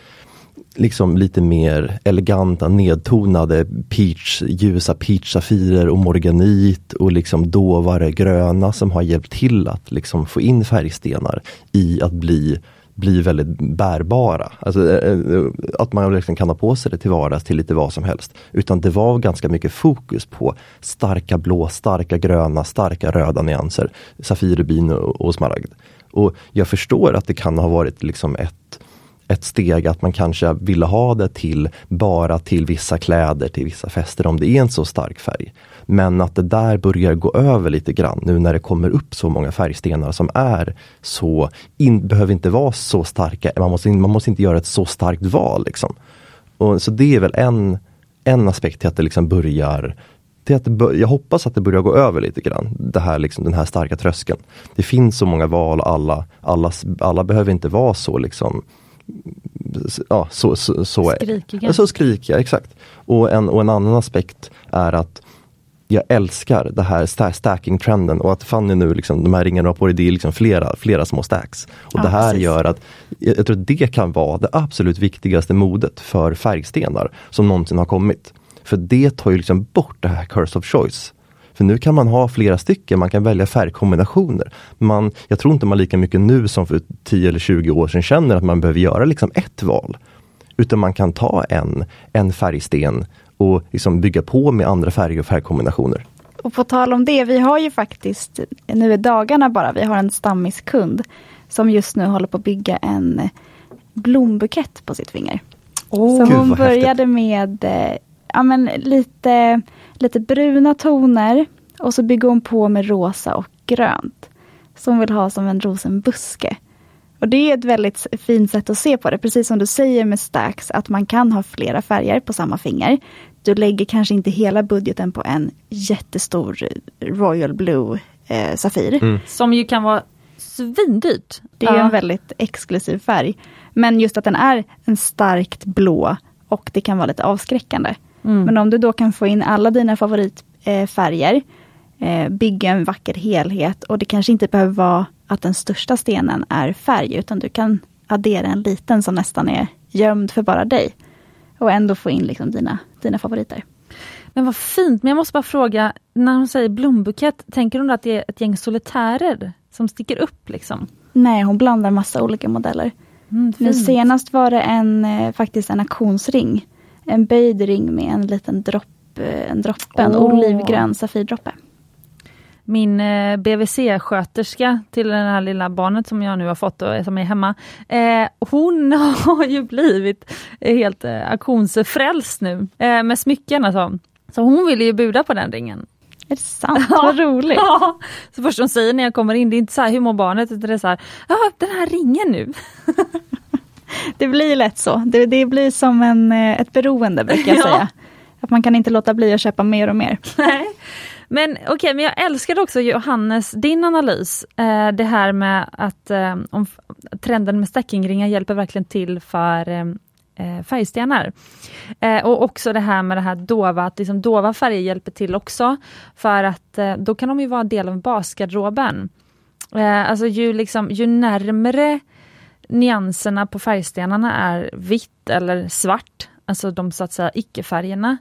liksom lite mer eleganta nedtonade peach, ljusa peach-safirer och morganit och liksom dovare gröna som har hjälpt till att liksom få in färgstenar i att bli blir väldigt bärbara. Alltså, eh, eh, att man liksom kan ha på sig det till vardags till lite vad som helst. Utan det var ganska mycket fokus på starka blå, starka gröna, starka röda nyanser. Safir, rubin och, och smaragd. Och jag förstår att det kan ha varit liksom ett ett steg att man kanske ville ha det till bara till vissa kläder, till vissa fester om det är en så stark färg. Men att det där börjar gå över lite grann nu när det kommer upp så många färgstenar som är så, in, behöver inte vara så starka, man måste, man måste inte göra ett så starkt val. Liksom. Och, så det är väl en, en aspekt till att det liksom börjar till att jag hoppas att det börjar gå över lite grann, det här, liksom, den här starka tröskeln. Det finns så många val, alla, alla, alla behöver inte vara så liksom ja, så, så, så, skrikiga. så skrikiga. Exakt. Och en, och en annan aspekt är att jag älskar det här stacking-trenden och att Fanny nu, liksom, de här ringarna på dig, det är liksom flera, flera små stacks. Och ja, det här precis. gör att, jag, jag tror att det kan vara det absolut viktigaste modet för färgstenar som någonsin har kommit. För det tar ju liksom bort det här curse of choice. För nu kan man ha flera stycken, man kan välja färgkombinationer. Man, jag tror inte man lika mycket nu som för 10 eller 20 år sedan känner att man behöver göra liksom ett val. Utan man kan ta en, en färgsten och liksom bygga på med andra färger och färgkombinationer. Och på tal om det, vi har ju faktiskt nu i dagarna bara, vi har en stammiskund som just nu håller på att bygga en blombukett på sitt finger. Oh, så hon började häftigt. med eh, ja, men lite, lite bruna toner och så bygger hon på med rosa och grönt. Som hon vill ha som en rosenbuske. Och det är ett väldigt fint sätt att se på det, precis som du säger med stacks, att man kan ha flera färger på samma finger. Du lägger kanske inte hela budgeten på en jättestor Royal Blue eh, Safir. Mm. Som ju kan vara svindyrt. Det är ja. en väldigt exklusiv färg. Men just att den är en starkt blå och det kan vara lite avskräckande. Mm. Men om du då kan få in alla dina favoritfärger, eh, bygga en vacker helhet och det kanske inte behöver vara att den största stenen är färg, utan du kan addera en liten som nästan är gömd för bara dig. Och ändå få in liksom dina, dina favoriter. Men vad fint, men jag måste bara fråga, när hon säger blombukett, tänker hon att det är ett gäng solitärer som sticker upp? Liksom? Nej, hon blandar massa olika modeller. Mm, nu senast var det en, eh, faktiskt en auktionsring en böjd ring med en liten dropp, eh, en droppe, en olivgrön safirdroppe. Min eh, BVC-sköterska till det här lilla barnet som jag nu har fått och som är hemma. Eh, hon har ju blivit helt eh, auktionsfrälst nu eh, med smycken alltså. Så hon vill ju buda på den ringen. Är det sant? Vad roligt! Ja. Så först hon säger när jag kommer in, det är inte så här hur mår barnet, utan det är så här, ja den här ringen nu. det blir lätt så. Det, det blir som en, eh, ett beroende brukar jag ja. säga. Att man kan inte låta bli att köpa mer och mer. Nej. Men okej, okay, men jag älskade också Johannes, din analys. Eh, det här med att eh, om trenden med stackingringar hjälper verkligen till för eh, eh, färgstenar. Eh, och också det här med det här dova, att liksom dova färger hjälper till också. För att eh, då kan de ju vara en del av basgarderoben. Eh, alltså ju, liksom, ju närmre nyanserna på färgstenarna är vitt eller svart, alltså de så att säga icke-färgerna,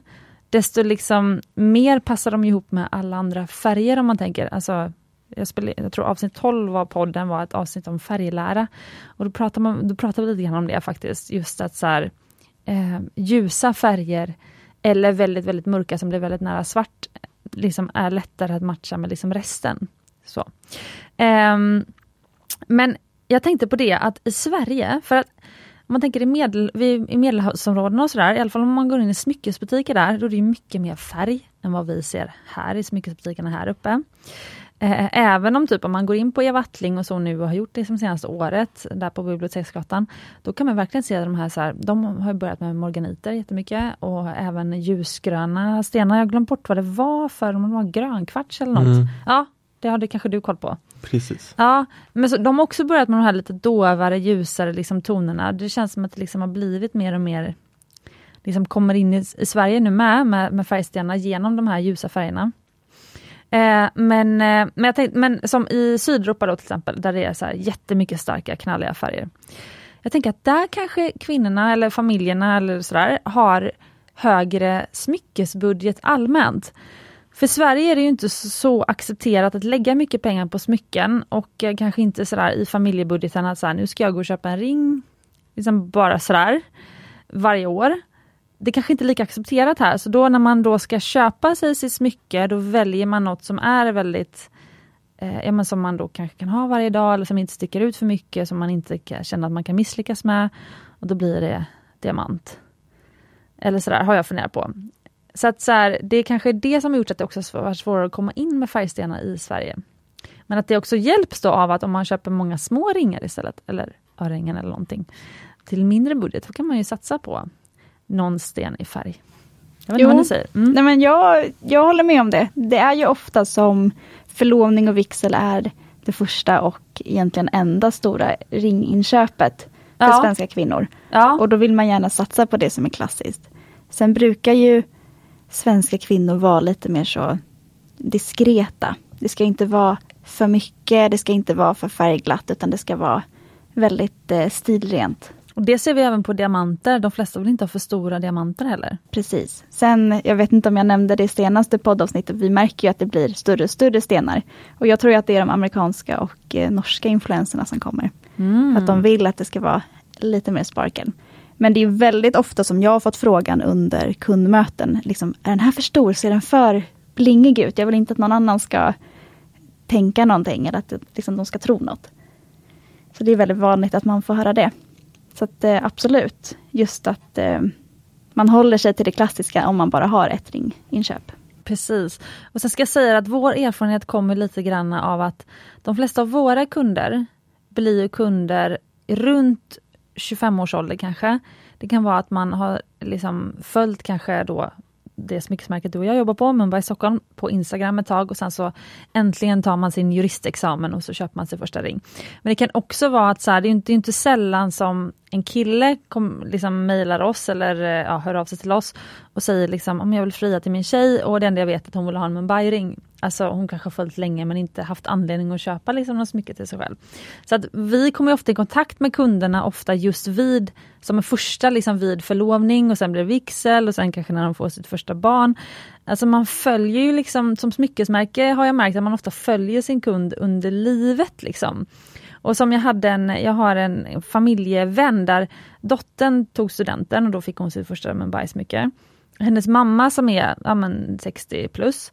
desto liksom mer passar de ihop med alla andra färger om man tänker. Alltså, jag, spelade, jag tror avsnitt 12 av podden var ett avsnitt om färglära. Och då pratar, man, då pratar vi lite grann om det faktiskt, just att så här, eh, ljusa färger eller väldigt, väldigt mörka som blir väldigt nära svart, liksom är lättare att matcha med liksom resten. Så. Eh, men jag tänkte på det att i Sverige, för att om man tänker i, medel, i medelhavsområdena och sådär, i alla fall om man går in i smyckesbutiker där, då är det mycket mer färg än vad vi ser här i smyckesbutikerna här uppe. Eh, även om typ om man går in på Eva Attling och så nu och har gjort det som senaste året, där på Biblioteksgatan, då kan man verkligen se de här, så här, de har börjat med morganiter jättemycket och även ljusgröna stenar. Jag har glömt bort vad det var för, om det var grönkvarts eller något. Mm. Ja, det hade kanske du koll på. Precis. Ja, men så, de har också börjat med de här lite dovare, ljusare liksom, tonerna. Det känns som att det liksom har blivit mer och mer, liksom kommer in i, i Sverige nu med, med, med färgstenarna genom de här ljusa färgerna. Eh, men, eh, men, tänkte, men som i Sydeuropa då till exempel, där det är så här jättemycket starka knalliga färger. jag tänker att där kanske kvinnorna eller familjerna eller sådär har högre smyckesbudget allmänt. För Sverige är det ju inte så accepterat att lägga mycket pengar på smycken och eh, kanske inte sådär i familjebudgeten att såhär, nu ska jag gå och köpa en ring, liksom bara sådär, varje år. Det kanske inte är lika accepterat här, så då när man då ska köpa sig sitt smycke, då väljer man något som är väldigt eh, ja, men som man då kanske kan ha varje dag eller som inte sticker ut för mycket, som man inte känner att man kan misslyckas med. Och då blir det diamant. Eller sådär, har jag funderat på. Så att så här, det är kanske det som har gjort att det också varit svårare att komma in med färgstenar i Sverige. Men att det också hjälps då av att om man köper många små ringar istället, eller örhängen eller någonting, till mindre budget, då kan man ju satsa på någon sten i färg. Jag vet inte vad ni säger. Mm. Nej, men jag, jag håller med om det. Det är ju ofta som förlovning och vigsel är det första och egentligen enda stora ringinköpet för ja. svenska kvinnor. Ja. Och då vill man gärna satsa på det som är klassiskt. Sen brukar ju svenska kvinnor vara lite mer så diskreta. Det ska inte vara för mycket, det ska inte vara för färgglatt utan det ska vara väldigt eh, stilrent. Och Det ser vi även på diamanter. De flesta vill inte ha för stora diamanter heller. Precis. Sen, jag vet inte om jag nämnde det i senaste poddavsnittet, vi märker ju att det blir större och större stenar. Och jag tror att det är de amerikanska och eh, norska influenserna som kommer. Mm. Att de vill att det ska vara lite mer sparkle. Men det är väldigt ofta som jag har fått frågan under kundmöten. Liksom, är den här för stor? Ser den för blingig ut? Jag vill inte att någon annan ska tänka någonting eller att liksom, de ska tro något. Så det är väldigt vanligt att man får höra det. Så att, eh, absolut, just att eh, man håller sig till det klassiska om man bara har ett ringinköp. Precis. Och sen ska jag säga att vår erfarenhet kommer lite grann av att de flesta av våra kunder blir kunder runt 25 års ålder kanske. Det kan vara att man har liksom följt kanske då det smyckesmärket du och jag jobbar på, Mumbai Stockholm, på Instagram ett tag och sen så äntligen tar man sin juristexamen och så köper man sin första ring. Men det kan också vara att så här, det är inte, det är inte sällan som en kille kom, liksom mejlar oss eller eh, ja, hör av sig till oss och säger liksom om jag vill fria till min tjej och det enda jag vet är att hon vill ha en Mumbai-ring. Alltså hon kanske har följt länge men inte haft anledning att köpa liksom något smycke till sig själv. Så att vi kommer ofta i kontakt med kunderna ofta just vid, som en första liksom vid förlovning och sen blir det vigsel och sen kanske när de får sitt första barn. Alltså man följer ju liksom, som smyckesmärke har jag märkt att man ofta följer sin kund under livet. Liksom. Och som jag hade en, jag har en familjevän där dottern tog studenten och då fick hon sitt första Mumbai-smycke. Hennes mamma som är ja, men 60 plus,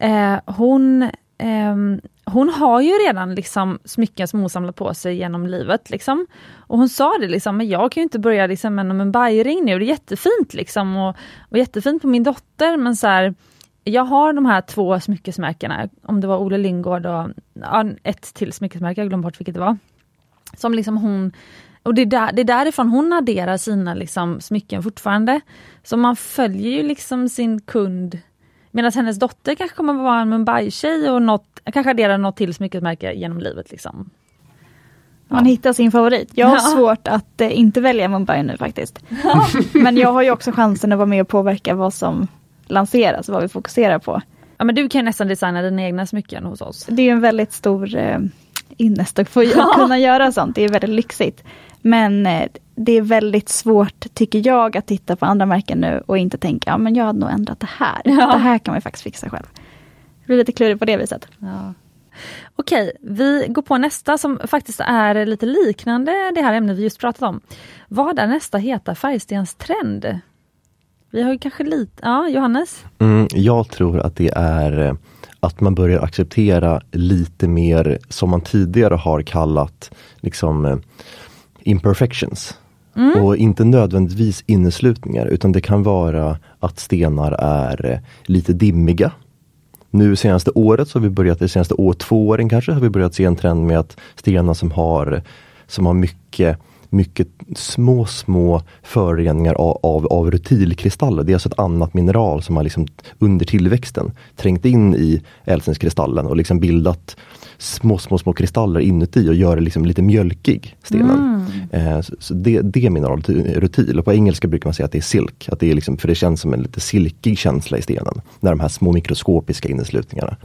eh, hon, eh, hon har ju redan liksom smycken som hon samlat på sig genom livet. Liksom. Och hon sa det, liksom, men jag kan ju inte börja liksom, med en bajring nu, det är jättefint liksom, och, och jättefint på min dotter men så här, jag har de här två smyckesmärkena, om det var Ole Lindgård och ja, ett till smyckesmärke, jag glömde bort vilket det var. Som liksom hon, och det är, där, det är därifrån hon adderar sina liksom smycken fortfarande. Så man följer ju liksom sin kund Medan hennes dotter kanske kommer att vara en Mumbai-tjej och något, kanske adderar något till smyckesmärke genom livet. Liksom. Ja. Man hittar sin favorit. Jag har ja. svårt att eh, inte välja Mumbai nu faktiskt. Ja. Men jag har ju också chansen att vara med och påverka vad som lanseras, vad vi fokuserar på. Ja men du kan nästan designa dina egna smycken hos oss. Det är en väldigt stor eh, innest att få ja. kunna göra sånt, det är väldigt lyxigt. Men eh, det är väldigt svårt, tycker jag, att titta på andra märken nu och inte tänka, ja men jag hade nog ändrat det här. Ja. Det här kan man faktiskt fixa själv. Det blir lite klurigt på det viset. Ja. Okej, vi går på nästa som faktiskt är lite liknande det här ämnet vi just pratat om. Vad är nästa heta färgstenstrend? Vi har ju kanske lite, ja Johannes? Mm, jag tror att det är eh, att man börjar acceptera lite mer som man tidigare har kallat liksom eh, imperfections. Mm. Och inte nödvändigtvis inneslutningar utan det kan vara att stenar är eh, lite dimmiga. Nu senaste året, så har vi börjat, det senaste år, två åren kanske, har vi börjat se en trend med att stenar som har, som har mycket mycket små, små föroreningar av, av, av rutilkristaller. Det är alltså ett annat mineral som har liksom under tillväxten trängt in i ädelstenskristallen och liksom bildat små, små, små kristaller inuti och gör det liksom lite mjölkig, stenen. Mm. Eh, så, så det, det mineralet, rutil, och på engelska brukar man säga att det är silk, att det är liksom, för det känns som en lite silkig känsla i stenen, när de här små mikroskopiska inneslutningarna.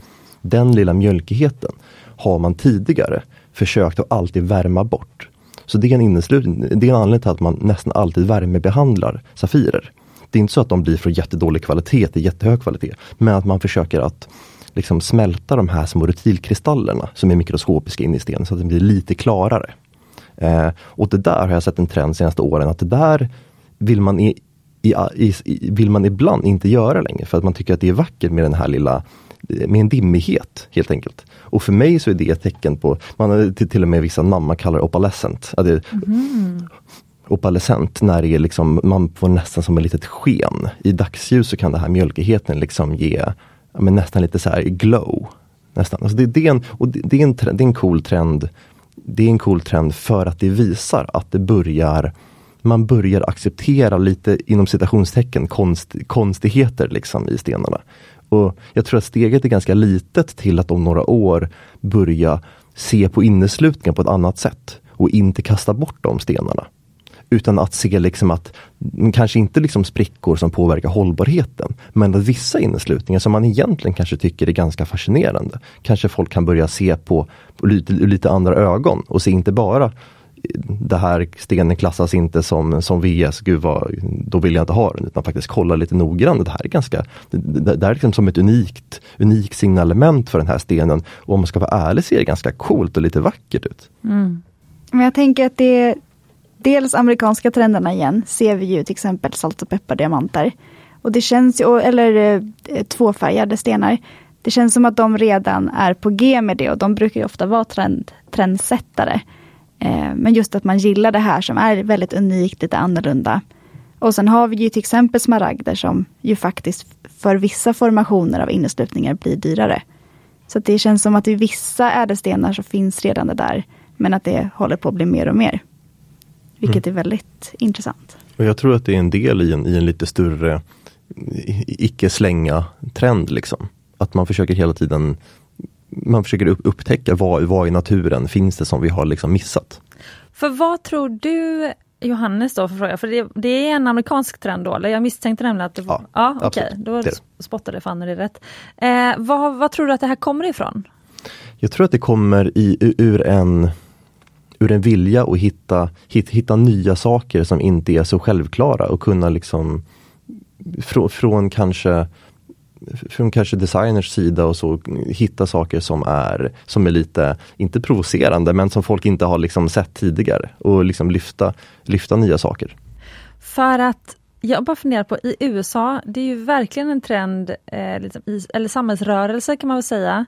Den lilla mjölkigheten har man tidigare försökt att alltid värma bort. Så det är en inneslutning, det är en anledning till att man nästan alltid värmebehandlar Safirer. Det är inte så att de blir från jättedålig kvalitet till jättehög kvalitet, men att man försöker att liksom smälta de här små rutilkristallerna som är mikroskopiska inne i stenen så att det blir lite klarare. Eh, och det där har jag sett en trend de senaste åren att det där vill man, i, i, i, vill man ibland inte göra längre för att man tycker att det är vackert med den här lilla med en dimmighet helt enkelt. Och för mig så är det ett tecken på, man till, till och med vissa namn kallar opalescent. Att det, mm. Opalescent när det är liksom, man får nästan som ett litet sken. I dagsljus så kan det här mjölkigheten liksom ge men nästan lite så här glow. Nästan. Alltså det, det, är en, och det, det, är en, det är en cool trend. Det är en cool trend för att det visar att det börjar man börjar acceptera lite inom citationstecken konst, konstigheter liksom i stenarna. Och Jag tror att steget är ganska litet till att om några år börja se på inneslutningen på ett annat sätt och inte kasta bort de stenarna. Utan att se liksom att, mm, kanske inte liksom sprickor som påverkar hållbarheten, men att vissa inneslutningar som man egentligen kanske tycker är ganska fascinerande, kanske folk kan börja se på, på lite, lite andra ögon och se inte bara det här stenen klassas inte som, som VS, gud vad, då vill jag inte ha den, utan faktiskt kolla lite noggrant. Det här är ganska, det, det är liksom som ett unikt, unikt signalement för den här stenen. Och om man ska vara ärlig ser det ganska coolt och lite vackert ut. Mm. Men jag tänker att det är dels amerikanska trenderna igen, ser vi ju till exempel salt och peppardiamanter. Och det känns ju, eller eh, tvåfärgade stenar. Det känns som att de redan är på G med det och de brukar ju ofta vara trend, trendsättare. Eh, men just att man gillar det här som är väldigt unikt, lite annorlunda. Och sen har vi ju till exempel smaragder som ju faktiskt för vissa formationer av inneslutningar blir dyrare. Så det känns som att i vissa ädelstenar så finns redan det där, men att det håller på att bli mer och mer. Vilket mm. är väldigt intressant. Och Jag tror att det är en del i en, i en lite större icke slänga trend liksom. Att man försöker hela tiden man försöker upptäcka vad, vad i naturen finns det som vi har liksom missat. För vad tror du Johannes då, för fråga, för det, det, är en amerikansk trend då, eller jag misstänkte nämligen att det var... Ja, ja okej, okay, då det. spottade Fanny det rätt. Eh, vad, vad tror du att det här kommer ifrån? Jag tror att det kommer i, ur en ur en vilja att hitta, hitta, hitta nya saker som inte är så självklara och kunna liksom från, från kanske från kanske designers sida och så hitta saker som är, som är lite, inte provocerande, men som folk inte har liksom sett tidigare och liksom lyfta, lyfta nya saker. För att jag bara funderar på, i USA, det är ju verkligen en trend, eh, liksom, i, eller samhällsrörelse kan man väl säga,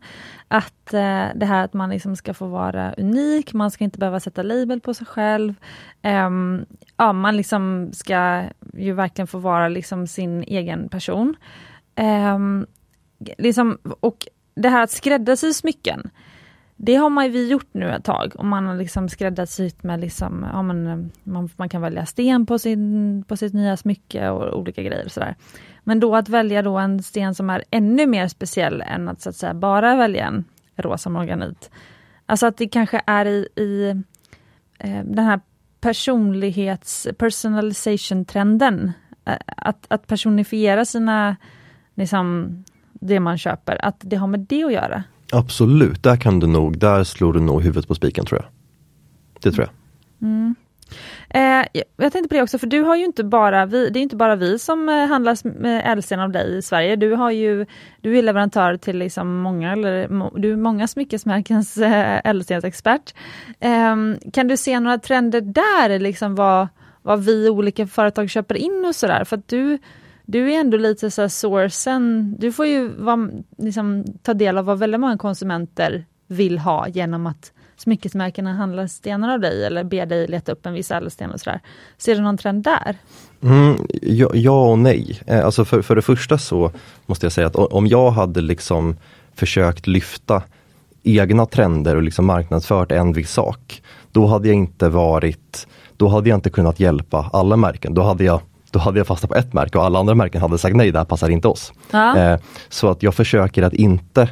att eh, det här att man liksom ska få vara unik, man ska inte behöva sätta label på sig själv. Eh, ja, man liksom ska ju verkligen få vara liksom sin egen person. Um, liksom, och det här att skräddarsy smycken, det har man vi gjort nu ett tag. Och man har liksom skräddarsytt med, liksom, ja, man, ehm, man, man, kan välja sten på, sin, på sitt nya smycke och olika grejer. sådär. Men då att välja då en sten som är ännu mer speciell än att, så att säga, bara välja en rosa morganit. Alltså att det kanske är i, i eh, den här personlighets personalization trenden. Eh, att, att personifiera sina liksom, det man köper, att det har med det att göra? Absolut, där kan du nog, där slår du nog huvudet på spiken tror jag. Det tror jag. Mm. Eh, jag tänkte på det också, för du har ju inte bara vi, det är inte bara vi som eh, handlar med ädelsten av dig i Sverige. Du har ju, du är leverantör till liksom många, eller du är många smyckesmärkens ädelstensexpert. Eh, kan du se några trender där, liksom vad, vad vi olika företag köper in och sådär? För att du, du är ändå lite så sourcen, du får ju vara, liksom, ta del av vad väldigt många konsumenter vill ha genom att smyckesmärkena handlar stenar av dig eller ber dig leta upp en viss ädelsten och sådär. Ser du någon trend där? Mm, ja, ja, och nej. Eh, alltså för, för det första så måste jag säga att om jag hade liksom försökt lyfta egna trender och liksom marknadsfört en viss sak, då hade jag inte varit, då hade jag inte kunnat hjälpa alla märken. Då hade jag då hade jag fastnat på ett märke och alla andra märken hade sagt nej, det här passar inte oss. Ja. Eh, så att jag försöker att inte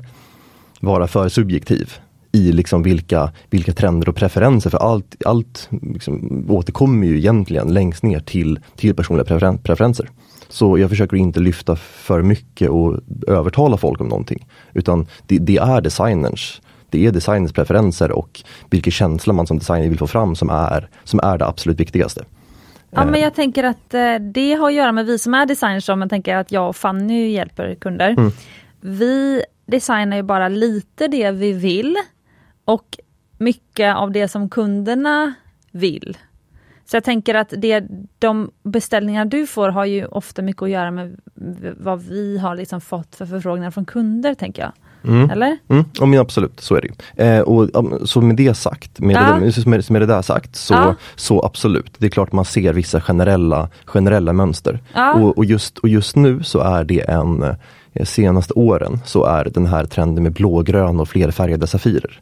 vara för subjektiv i liksom vilka, vilka trender och preferenser, för allt, allt liksom återkommer ju egentligen längst ner till, till personliga preferen preferenser. Så jag försöker inte lyfta för mycket och övertala folk om någonting. Utan det, det är designerns det är designers preferenser och vilken känsla man som designer vill få fram som är, som är det absolut viktigaste. Ja men jag tänker att eh, det har att göra med vi som är designers, om man tänker att jag och Fanny hjälper kunder. Mm. Vi designar ju bara lite det vi vill och mycket av det som kunderna vill. Så jag tänker att det, de beställningar du får har ju ofta mycket att göra med vad vi har liksom fått för förfrågningar från kunder, tänker jag. Mm. Eller? Mm. Ja, men absolut, så är det. Eh, och, så med det sagt, med, ja. det, med, med det där sagt, så, ja. så absolut. Det är klart man ser vissa generella, generella mönster. Ja. Och, och, just, och just nu så är det en, eh, senaste åren så är den här trenden med blågrön och flerfärgade safirer.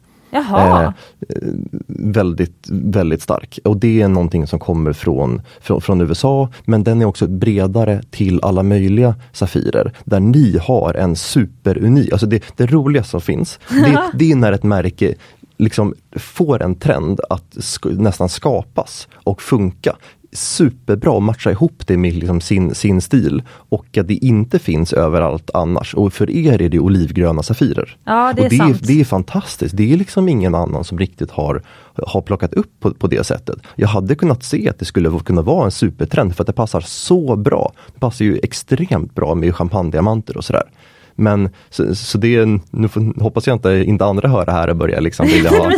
Eh, väldigt, väldigt stark. Och det är någonting som kommer från, från, från, USA, men den är också bredare till alla möjliga Safirer. Där ni har en superunik, alltså det, det roliga som finns, det, det är när ett märke liksom får en trend att sk nästan skapas och funka superbra och matcha ihop det med liksom sin, sin stil och att det inte finns överallt annars. Och för er är det olivgröna Safirer. Ja, det är och det, sant. det är fantastiskt. Det är liksom ingen annan som riktigt har, har plockat upp på, på det sättet. Jag hade kunnat se att det skulle kunna vara en supertrend för att det passar så bra. Det passar ju extremt bra med champagnediamanter och sådär. Men så, så det är, nu får, hoppas jag inte, inte andra hör det här och börjar liksom vilja ha...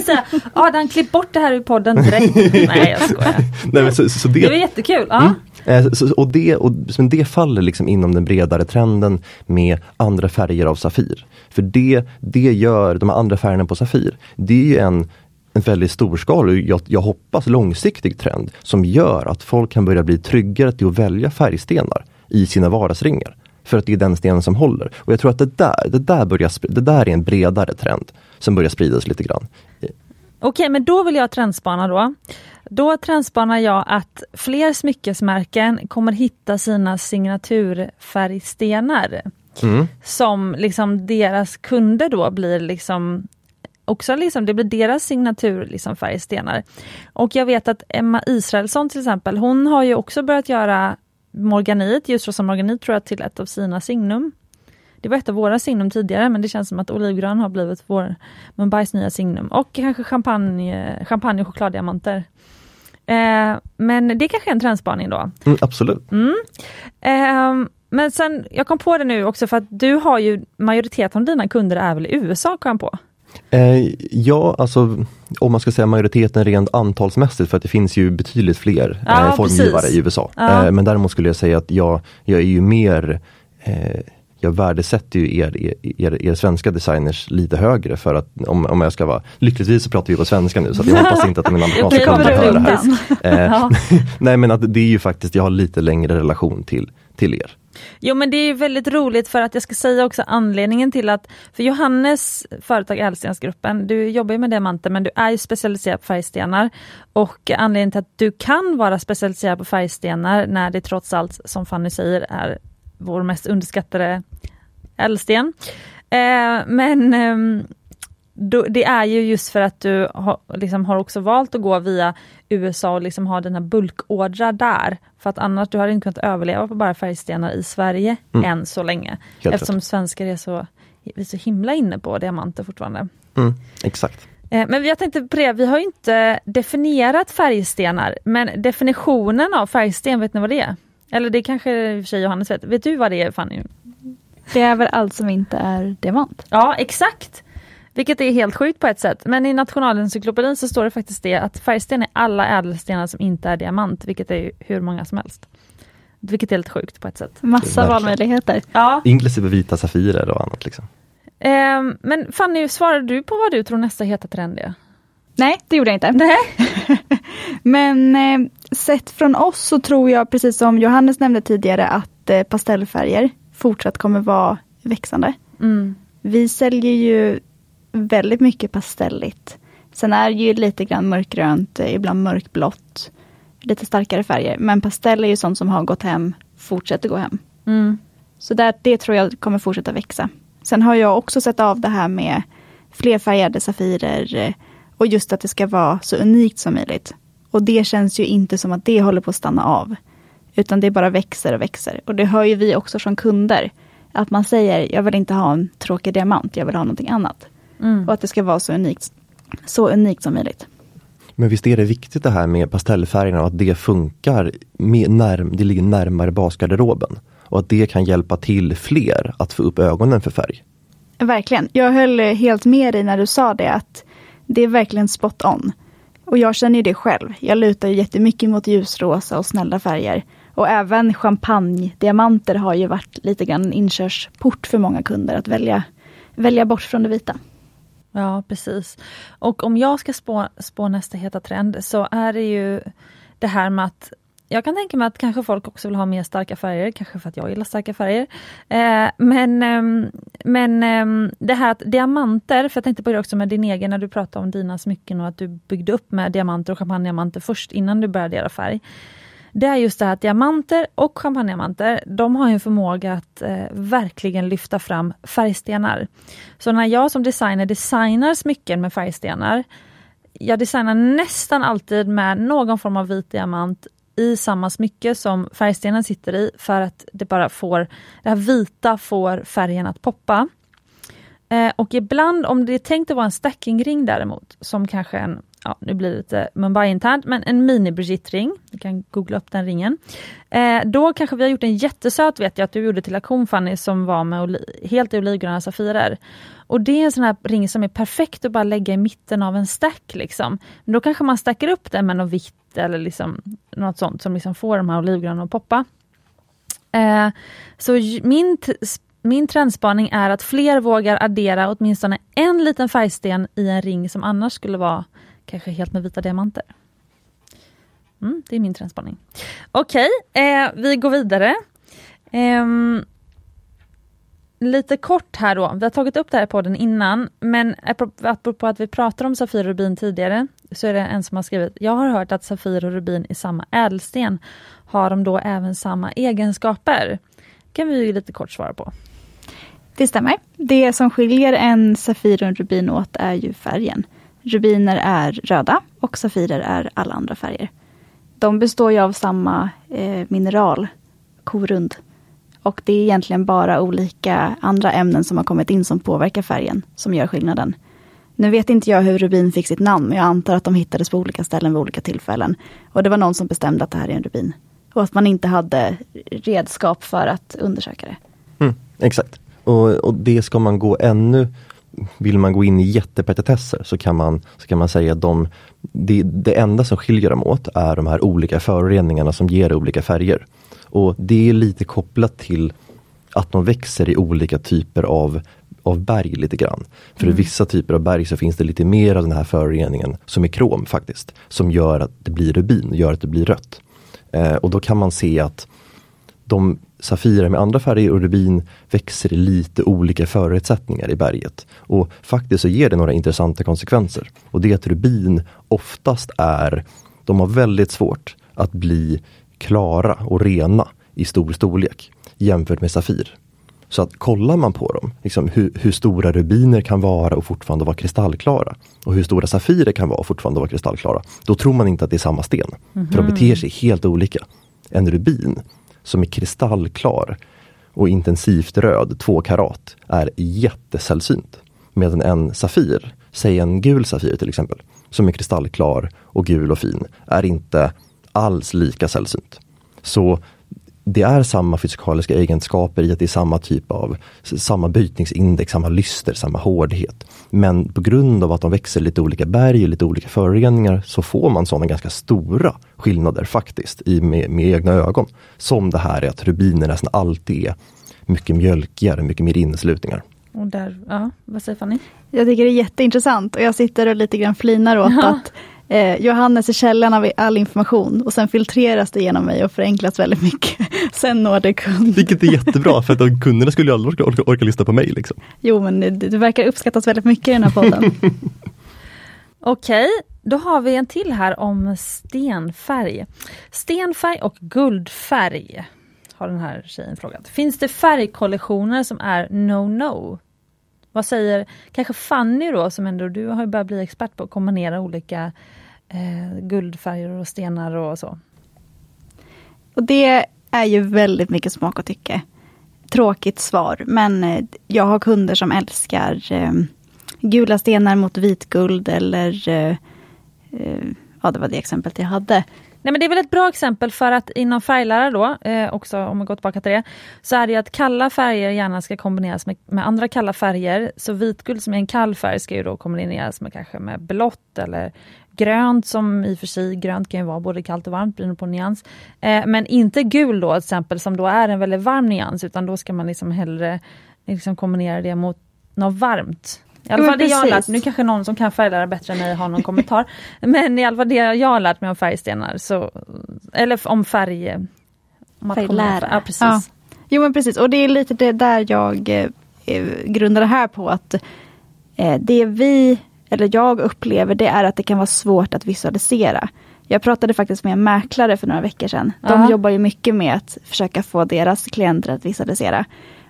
Adam klipp bort det här ur podden direkt. Nej jag skojar. Nej, men så, så det, det var jättekul. Ja. Mm. Eh, så, och, det, och det faller liksom inom den bredare trenden med andra färger av Safir. För det, det gör, de andra färgerna på Safir, det är en en väldigt storskalig, jag, jag hoppas långsiktig trend som gör att folk kan börja bli tryggare till att välja färgstenar i sina vardagsringar. För att det är den stenen som håller. Och jag tror att det där, det där, börjar, det där är en bredare trend som börjar spridas lite grann. Okej, men då vill jag trendspana då. Då trendspanar jag att fler smyckesmärken kommer hitta sina signaturfärgstenar. Mm. Som liksom deras kunder då blir liksom också liksom, det blir deras signatur liksom färgstenar. Och jag vet att Emma Israelsson till exempel, hon har ju också börjat göra morganit, ljusrosa morganit tror jag till ett av sina signum. Det var ett av våra signum tidigare men det känns som att olivgrön har blivit vår Mumbais nya signum. Och kanske champagne, champagne och chokladdiamanter. Eh, men det kanske är en trendspaning då? Mm, absolut. Mm. Eh, men sen, jag kom på det nu också för att du har ju majoriteten av dina kunder är väl i USA kom jag på? Eh, ja, alltså om man ska säga majoriteten rent antalsmässigt för att det finns ju betydligt fler ja, eh, formgivare precis. i USA. Ja. Eh, men däremot skulle jag säga att jag, jag är ju mer eh, jag värdesätter ju er, er, er, svenska designers lite högre för att om, om jag ska vara, lyckligtvis så pratar vi på svenska nu så jag hoppas inte att min amerikanska kunder hör det här. Eh, nej men att det är ju faktiskt, jag har lite längre relation till, till er. Jo men det är väldigt roligt för att jag ska säga också anledningen till att, för Johannes företag Ädelstensgruppen, du jobbar ju med diamanter men du är ju specialiserad på färgstenar. Och anledningen till att du kan vara specialiserad på färgstenar när det trots allt, som Fanny säger, är vår mest underskattade ädelsten. Eh, men eh, då, det är ju just för att du ha, liksom, har också valt att gå via USA och liksom ha dina bulkordrar där. För att annars du hade inte kunnat överleva på bara färgstenar i Sverige mm. än så länge. Helt eftersom rätt. svenskar är så, vi är så himla inne på diamanter fortfarande. Mm, exakt. Eh, men jag tänkte på det, vi har inte definierat färgstenar, men definitionen av färgsten, vet ni vad det är? Eller det kanske i och för sig Johannes vet. Vet du vad det är Fanny? Det är väl allt som inte är diamant? Ja exakt! Vilket är helt sjukt på ett sätt. Men i Nationalencyklopedin så står det faktiskt det att färgsten är alla ädelstenar som inte är diamant, vilket är hur många som helst. Vilket är helt sjukt på ett sätt. Massa valmöjligheter. Ja. Inklusive vita safirer och annat. Liksom. Um, men Fanny, svarade du på vad du tror nästa heta trend är? Nej, det gjorde jag inte. Nej. men eh, sett från oss så tror jag, precis som Johannes nämnde tidigare, att eh, pastellfärger fortsatt kommer vara växande. Mm. Vi säljer ju väldigt mycket pastelligt. Sen är det ju lite grann mörkgrönt, eh, ibland mörkblått. Lite starkare färger. Men pastell är ju sånt som har gått hem, fortsätter gå hem. Mm. Så där, det tror jag kommer fortsätta växa. Sen har jag också sett av det här med flerfärgade safirer eh, och just att det ska vara så unikt som möjligt. Och det känns ju inte som att det håller på att stanna av. Utan det bara växer och växer. Och det hör ju vi också från kunder. Att man säger, jag vill inte ha en tråkig diamant, jag vill ha någonting annat. Mm. Och att det ska vara så unikt, så unikt som möjligt. Men visst är det viktigt det här med pastellfärgerna och att det funkar, med närm det ligger närmare basgarderoben. Och att det kan hjälpa till fler att få upp ögonen för färg. Verkligen. Jag höll helt med dig när du sa det att det är verkligen spot on. Och jag känner ju det själv. Jag lutar jättemycket mot ljusrosa och snälla färger. Och även champagne-diamanter har ju varit lite grann en inkörsport för många kunder att välja, välja bort från det vita. Ja, precis. Och om jag ska spå, spå nästa heta trend så är det ju det här med att jag kan tänka mig att kanske folk också vill ha mer starka färger, kanske för att jag gillar starka färger. Eh, men eh, men eh, det här att diamanter, för jag tänkte på det också med din egen när du pratade om dina smycken och att du byggde upp med diamanter och champagnediamanter först innan du började göra färg. Det är just det här att diamanter och champagnediamanter, de har en förmåga att eh, verkligen lyfta fram färgstenar. Så när jag som designer designar smycken med färgstenar, jag designar nästan alltid med någon form av vit diamant i samma smycke som färgstenen sitter i för att det bara får, det här vita får färgen att poppa. Eh, och ibland om det är tänkt att vara en stackingring däremot, som kanske en, ja nu blir det lite Mumbai-internt, men en mini-Brigitte-ring, du kan googla upp den ringen. Eh, då kanske vi har gjort en jättesöt, vet jag att du gjorde till auktion Fanny, som var med helt i olivgröna safirer. Och det är en sån här ring som är perfekt att bara lägga i mitten av en stack. Liksom. Men då kanske man stackar upp den med något vitt eller liksom något sånt som liksom får de här olivgröna att poppa. Eh, så min, min trendspaning är att fler vågar addera åtminstone en liten färgsten i en ring som annars skulle vara kanske helt med vita diamanter. Mm, det är min trendspaning. Okej, okay, eh, vi går vidare. Eh, lite kort här då, vi har tagit upp det här i podden innan, men apropå att vi pratar om Safir och Rubin tidigare, så är det en som har skrivit, jag har hört att Safir och Rubin är samma ädelsten. Har de då även samma egenskaper? kan vi ju lite kort svara på. Det stämmer. Det som skiljer en Safir och en Rubin åt är ju färgen. Rubiner är röda och Safirer är alla andra färger. De består ju av samma eh, mineral, korund, och det är egentligen bara olika andra ämnen som har kommit in som påverkar färgen, som gör skillnaden. Nu vet inte jag hur rubin fick sitt namn, men jag antar att de hittades på olika ställen vid olika tillfällen. Och det var någon som bestämde att det här är en rubin. Och att man inte hade redskap för att undersöka det. Mm, exakt. Och, och, det ska man gå ännu vill man gå in i jättepetitesser så kan man, så kan man säga att de, det, det enda som skiljer dem åt är de här olika föroreningarna som ger olika färger. Och det är lite kopplat till att de växer i olika typer av, av berg lite grann. För mm. i vissa typer av berg så finns det lite mer av den här föroreningen som är krom faktiskt. Som gör att det blir rubin, gör att det blir rött. Eh, och då kan man se att de safirer med andra färger och rubin växer i lite olika förutsättningar i berget. Och faktiskt så ger det några intressanta konsekvenser. Och det är att rubin oftast är, de har väldigt svårt att bli klara och rena i stor storlek jämfört med Safir. Så att kollar man på dem, liksom hur, hur, stora rubiner kan vara och fortfarande vara kristallklara och hur stora Safirer kan vara och fortfarande vara kristallklara. Då tror man inte att det är samma sten. Mm -hmm. För de beter sig helt olika. En rubin som är kristallklar och intensivt röd, två karat, är jättesällsynt. Medan en Safir, säg en gul Safir till exempel, som är kristallklar och gul och fin, är inte alls lika sällsynt. Så det är samma fysikaliska egenskaper i att det är samma typ av samma brytningsindex, samma lyster, samma hårdhet. Men på grund av att de växer lite olika berg och lite olika föroreningar så får man sådana ganska stora skillnader faktiskt i, med, med egna ögon. Som det här är att rubiner nästan alltid är mycket mjölkigare, mycket mer inneslutningar. Och där, ja, vad säger Fanny? Jag tycker det är jätteintressant och jag sitter och lite grann flinar åt ja. att Eh, Johannes är källan av all information och sen filtreras det genom mig och förenklas väldigt mycket. sen når det kund. Vilket är jättebra för att kunderna skulle aldrig orka, orka, orka lyssna på mig. Liksom. Jo men det, det verkar uppskattas väldigt mycket i den här podden. Okej, då har vi en till här om stenfärg. Stenfärg och guldfärg har den här tjejen frågat. Finns det färgkollektioner som är no-no? Vad säger kanske Fanny då, som ändå du har börjat bli expert på att kombinera olika eh, guldfärger och stenar och så? Och det är ju väldigt mycket smak och tycke. Tråkigt svar, men eh, jag har kunder som älskar eh, gula stenar mot vitguld eller eh, eh ja, det var det exemplet jag hade. Nej men det är väl ett bra exempel för att inom färglära då, eh, också om vi går tillbaka till det, så är det att kalla färger gärna ska kombineras med, med, andra kalla färger. Så vitguld som är en kall färg ska ju då kombineras med kanske med blått eller grönt som i och för sig, grönt kan ju vara både kallt och varmt beroende på nyans. Eh, men inte gul då till exempel som då är en väldigt varm nyans utan då ska man liksom hellre liksom kombinera det mot något varmt. I alla fall det jag har lärt Nu kanske någon som kan färglära bättre än mig har någon kommentar. Men i alla fall det jag har lärt mig om färgstenar, så, eller om färg... Om Färglära. Ja, precis. Ja. Jo men precis, och det är lite det där jag eh, grundar det här på att eh, det vi, eller jag upplever, det är att det kan vara svårt att visualisera. Jag pratade faktiskt med en mäklare för några veckor sedan. De Aha. jobbar ju mycket med att försöka få deras klienter att visualisera.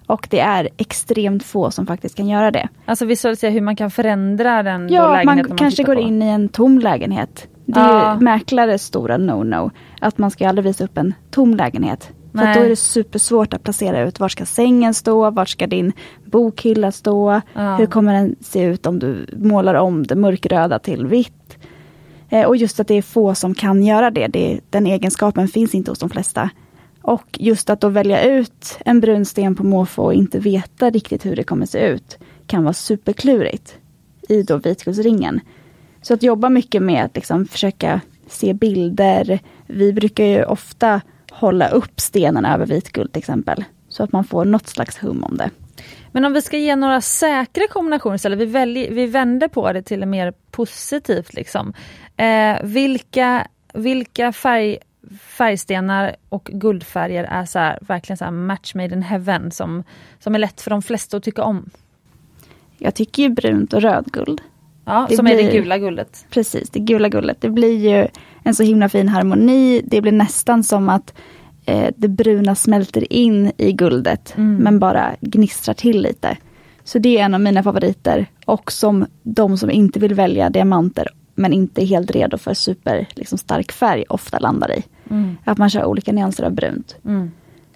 Och det är extremt få som faktiskt kan göra det. Alltså visualisera hur man kan förändra den ja, lägenheten? man kanske går på. in i en tom lägenhet. Det är ja. mäklares stora no-no. Att man ska aldrig visa upp en tom lägenhet. För då är det supersvårt att placera ut var ska sängen stå, var ska din bokhylla stå, ja. hur kommer den se ut om du målar om det mörkröda till vitt. Eh, och just att det är få som kan göra det, det den egenskapen finns inte hos de flesta. Och just att då välja ut en brun sten på måfå och inte veta riktigt hur det kommer se ut kan vara superklurigt i då vitguldsringen. Så att jobba mycket med att liksom försöka se bilder. Vi brukar ju ofta hålla upp stenarna över vitguld till exempel. Så att man får något slags hum om det. Men om vi ska ge några säkra kombinationer istället, vi, väljer, vi vänder på det till mer positivt. Liksom. Eh, vilka, vilka färg färgstenar och guldfärger är så här, verkligen så match made in heaven som, som är lätt för de flesta att tycka om. Jag tycker ju brunt och rödguld. Ja, det som blir, är det gula guldet. Precis, det gula guldet. Det blir ju en så himla fin harmoni. Det blir nästan som att eh, det bruna smälter in i guldet mm. men bara gnistrar till lite. Så det är en av mina favoriter. Och som de som inte vill välja diamanter men inte är helt redo för super liksom, stark färg ofta landar i. Mm. Att man kör olika nyanser av brunt. Mm.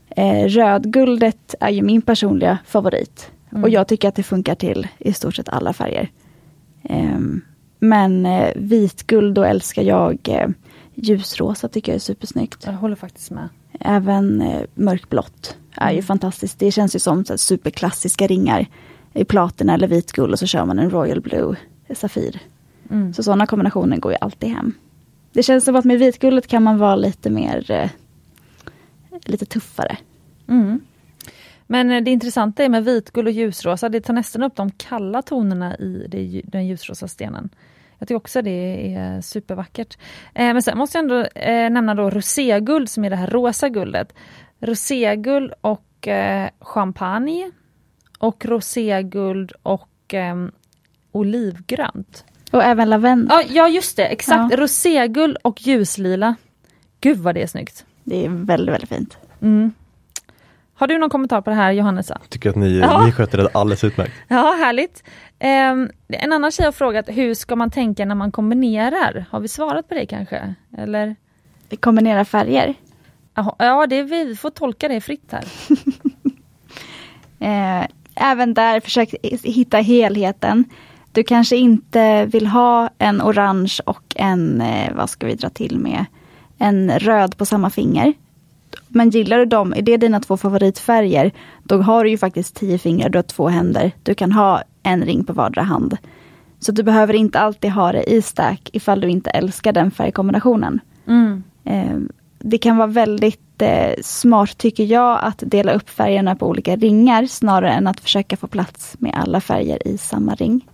Eh, rödguldet är ju min personliga favorit. Mm. Och jag tycker att det funkar till i stort sett alla färger. Eh, men eh, vitguld då älskar jag eh, ljusrosa tycker jag är supersnyggt. Jag håller faktiskt med. Även eh, mörkblått är ju mm. fantastiskt. Det känns ju som så superklassiska ringar i platina eller vitguld och så kör man en Royal Blue Safir. Mm. Så sådana kombinationer går ju alltid hem. Det känns som att med vitguldet kan man vara lite mer eh, lite tuffare. Mm. Men eh, det intressanta är med vitguld och ljusrosa, det tar nästan upp de kalla tonerna i den ljusrosa stenen. Jag tycker också det är supervackert. Eh, men sen måste jag ändå nämna då roséguld som är det här rosa guldet. Roséguld och champagne och roséguld och olivgrönt. Och även lavendel. Ja, ja just det, exakt. Ja. Roséguld och ljuslila. Gud vad det är snyggt. Det är väldigt, väldigt fint. Mm. Har du någon kommentar på det här Johannesa? Jag tycker att ni, ja. ni sköter det alldeles utmärkt. Ja, härligt. Um, en annan tjej har frågat, hur ska man tänka när man kombinerar? Har vi svarat på det kanske? Eller? Kombinera färger? ja, det, vi får tolka det fritt här. eh, även där, försök hitta helheten. Du kanske inte vill ha en orange och en, eh, vad ska vi dra till med, en röd på samma finger. Men gillar du dem, är det dina två favoritfärger, då har du ju faktiskt tio fingrar, du har två händer. Du kan ha en ring på vardera hand. Så du behöver inte alltid ha det i stack ifall du inte älskar den färgkombinationen. Mm. Eh, det kan vara väldigt eh, smart tycker jag att dela upp färgerna på olika ringar snarare än att försöka få plats med alla färger i samma ring.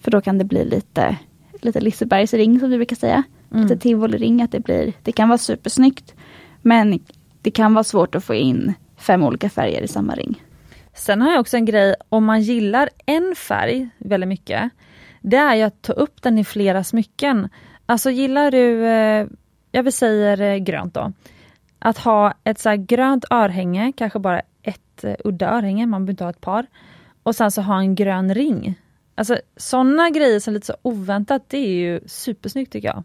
För då kan det bli lite, lite Lisebergsring som du brukar säga. Mm. Lite tivoliring, att det blir, det kan vara supersnyggt. Men det kan vara svårt att få in fem olika färger i samma ring. Sen har jag också en grej, om man gillar en färg väldigt mycket, det är ju att ta upp den i flera smycken. Alltså gillar du, eh, jag vill säga grönt då, att ha ett så grönt örhänge, kanske bara ett eh, udda örhänge, man behöver inte ha ett par. Och sen så ha en grön ring Alltså sådana grejer som är lite så oväntat, det är ju supersnyggt tycker jag.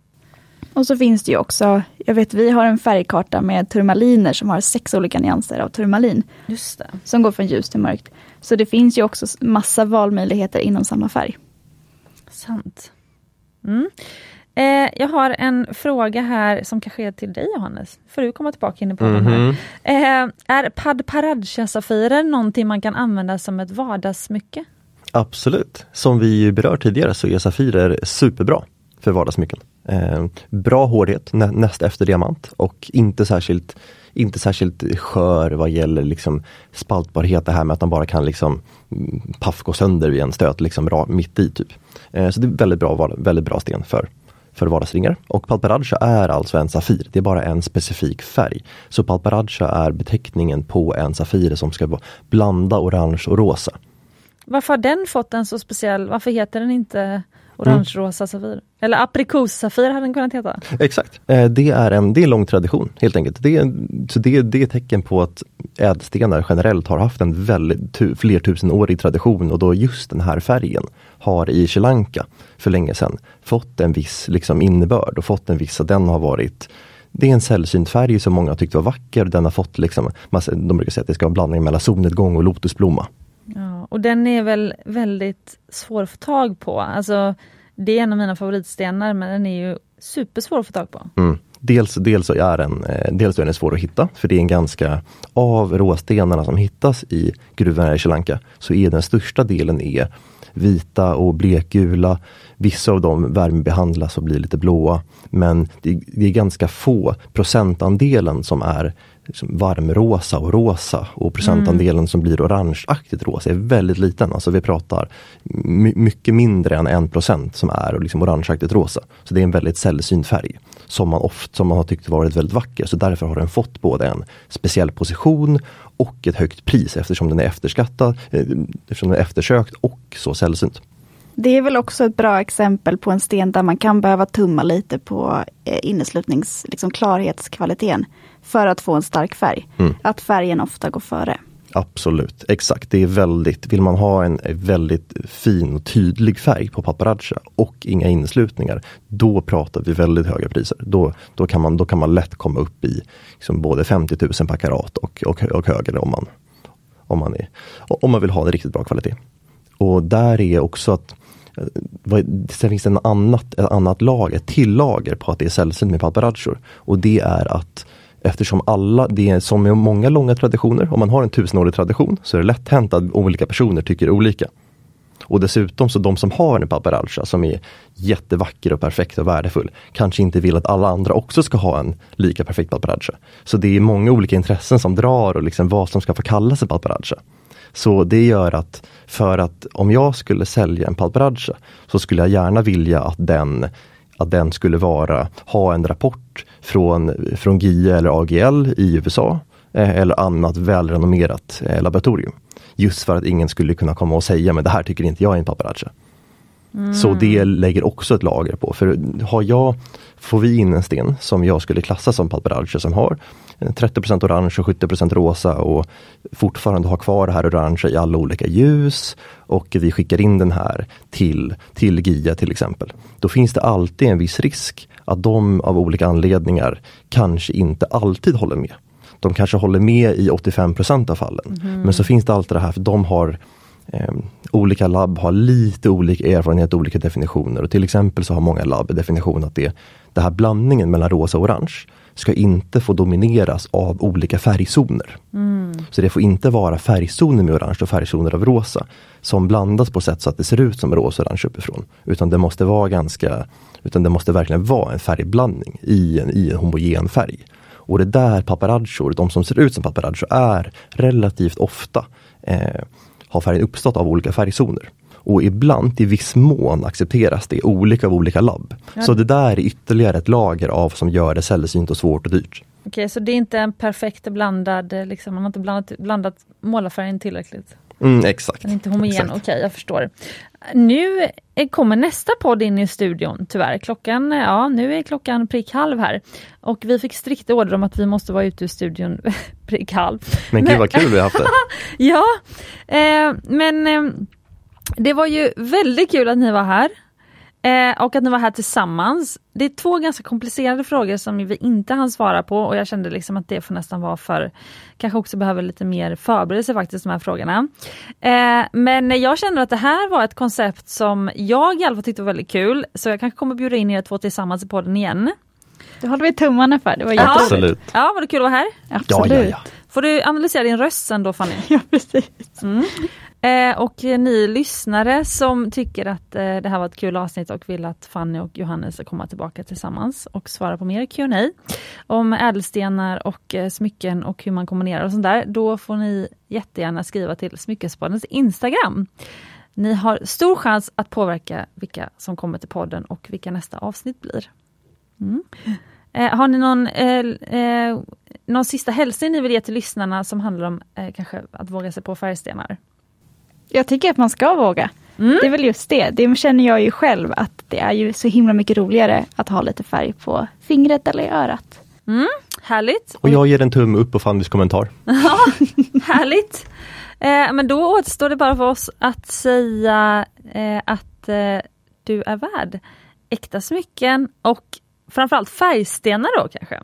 Och så finns det ju också, jag vet vi har en färgkarta med turmaliner som har sex olika nyanser av turmalin. Just det. Som går från ljus till mörkt. Så det finns ju också massa valmöjligheter inom samma färg. Sant. Mm. Eh, jag har en fråga här som kanske är till dig Johannes. Får du komma tillbaka in i podden här. Mhm. Eh, är Padparadja-safirer någonting man kan använda som ett vardagssmycke? Absolut. Som vi berört tidigare så är Safirer superbra för vardagssmycken. Eh, bra hårdhet nä näst efter diamant och inte särskilt, inte särskilt skör vad gäller liksom spaltbarhet. Det här med att man bara kan liksom mm, paff gå sönder vid en stöt liksom mitt i. typ. Eh, så det är väldigt bra, väldigt bra sten för för vardagsringar. Och Palparadja är alltså en Safir, det är bara en specifik färg. Så Palparadja är beteckningen på en Safir som ska blanda orange och rosa. Varför har den fått en så speciell, varför heter den inte orange-rosa safir? Eller aprikossafir hade den kunnat heta. Exakt. Eh, Det är en, det är en lång tradition helt enkelt. Det är, så det, det är ett tecken på att ädelstenar generellt har haft en väldigt tu, flertusenårig tradition och då just den här färgen har i Sri Lanka för länge sedan fått en viss liksom, innebörd och fått en viss, att den har varit det är en sällsynt färg som många tyckte var vacker. Den har fått liksom, de brukar säga att det ska vara en blandning mellan solnedgång och lotusblomma. Ja, och den är väl väldigt svår att få tag på. Alltså, det är en av mina favoritstenar men den är ju supersvår att få tag på. Mm. Dels, dels, är den, eh, dels är den svår att hitta för det är en ganska, av råstenarna som hittas i gruvorna i Sri Lanka så är den största delen är vita och blekgula. Vissa av dem värmebehandlas och blir lite blåa. Men det, det är ganska få, procentandelen som är liksom varmrosa och rosa och procentandelen som blir orangeaktigt rosa är väldigt liten. Alltså vi pratar my mycket mindre än en procent som är liksom orangeaktigt rosa. Så det är en väldigt sällsynt färg som man ofta som man har tyckt varit väldigt vacker. Så därför har den fått både en speciell position och ett högt pris eftersom den är efterskattad, eh, eftersom den är eftersökt och så sällsynt. Det är väl också ett bra exempel på en sten där man kan behöva tumma lite på eh, inneslutnings, liksom klarhetskvaliteten för att få en stark färg. Mm. Att färgen ofta går före. Absolut, exakt. Det är väldigt, vill man ha en väldigt fin och tydlig färg på paparazza och inga inneslutningar, då pratar vi väldigt höga priser. Då, då, kan, man, då kan man lätt komma upp i liksom både 50 000 per karat och, och, och högre om man, om, man är, om man vill ha en riktigt bra kvalitet. Och där är också att eh, Sen finns det en annat, ett annat lager, ett till lager på att det är sällsynt med paparazzor. Och det är att eftersom alla, det är som med många långa traditioner, om man har en tusenårig tradition så är det lätt hänt att olika personer tycker olika. Och dessutom så de som har en paparazza som är jättevacker och perfekt och värdefull kanske inte vill att alla andra också ska ha en lika perfekt paparazza. Så det är många olika intressen som drar och liksom vad som ska få kallas en paparazza. Så det gör att för att om jag skulle sälja en paparazza så skulle jag gärna vilja att den att den skulle vara, ha en rapport från, från GIE eller AGL i USA eh, eller annat välrenommerat eh, laboratorium. Just för att ingen skulle kunna komma och säga, men det här tycker inte jag är en paparazzi. Så det lägger också ett lager på. För har jag, får vi in en sten som jag skulle klassa som paparazzi som har eh, 30% orange och 70% rosa och fortfarande har kvar det här orangea i alla olika ljus och vi skickar in den här till, till GIA till exempel. Då finns det alltid en viss risk att de av olika anledningar kanske inte alltid håller med. De kanske håller med i 85% av fallen. Men så finns det alltid det här, för de har eh, olika labb har lite olika erfarenhet och olika definitioner. Och till exempel så har många labb definition att det, det här blandningen mellan rosa och orange ska inte få domineras av olika färgzoner. Så det får inte vara färgzoner med orange och färgzoner av rosa som blandas på sätt så att det ser ut som rosa och orange uppifrån. Utan det måste vara ganska, utan det måste verkligen vara en färgblandning i en, i en homogen färg. Och det där paparazzor, de som ser ut som paparazzor är relativt ofta eh, har färgen uppstått av olika färgzoner. Och ibland i viss mån accepteras det olika av olika labb. Så det där är ytterligare ett lager av som gör det sällsynt och svårt och dyrt. Okej, så det är inte en perfekt blandad, liksom, man har inte blandat, blandat målarfärgen tillräckligt? Mm, exakt. Den är inte homogen, Exakt. okej jag förstår. Nu kommer nästa podd in i studion tyvärr. Klockan, ja nu är klockan prick halv här. Och vi fick strikt order om att vi måste vara ute ur studion prick halv. Men gud vad kul vi har haft det. Ja, eh, men eh, det var ju väldigt kul att ni var här. Eh, och att ni var här tillsammans. Det är två ganska komplicerade frågor som vi inte hann svara på och jag kände liksom att det får nästan vara för, kanske också behöver lite mer förberedelse faktiskt de här frågorna. Eh, men jag känner att det här var ett koncept som jag i alla fall tyckte var väldigt kul, så jag kanske kommer bjuda in er två tillsammans i podden igen. Det håller vi tummarna för, det var jätteroligt. Absolut. Ja, var det kul att vara här? Absolut. Ja, ja, ja. Får du analysera din röst sen då Fanny? Ja, precis. Mm. Eh, och ni lyssnare som tycker att eh, det här var ett kul avsnitt och vill att Fanny och Johannes ska komma tillbaka tillsammans och svara på mer Q&A om ädelstenar och eh, smycken och hur man kombinerar och sånt där, då får ni jättegärna skriva till Smyckespoddens Instagram. Ni har stor chans att påverka vilka som kommer till podden och vilka nästa avsnitt blir. Mm. Eh, har ni någon, eh, eh, någon sista hälsning ni vill ge till lyssnarna som handlar om eh, kanske att våga sig på färgstenar? Jag tycker att man ska våga. Mm. Det är väl just det. Det känner jag ju själv att det är ju så himla mycket roligare att ha lite färg på fingret eller örat. Mm. Härligt! Och jag ger en tumme upp på Fannys kommentar. Ja, härligt! Eh, men då återstår det bara för oss att säga eh, att eh, du är värd äkta smycken och framförallt färgstenar då kanske.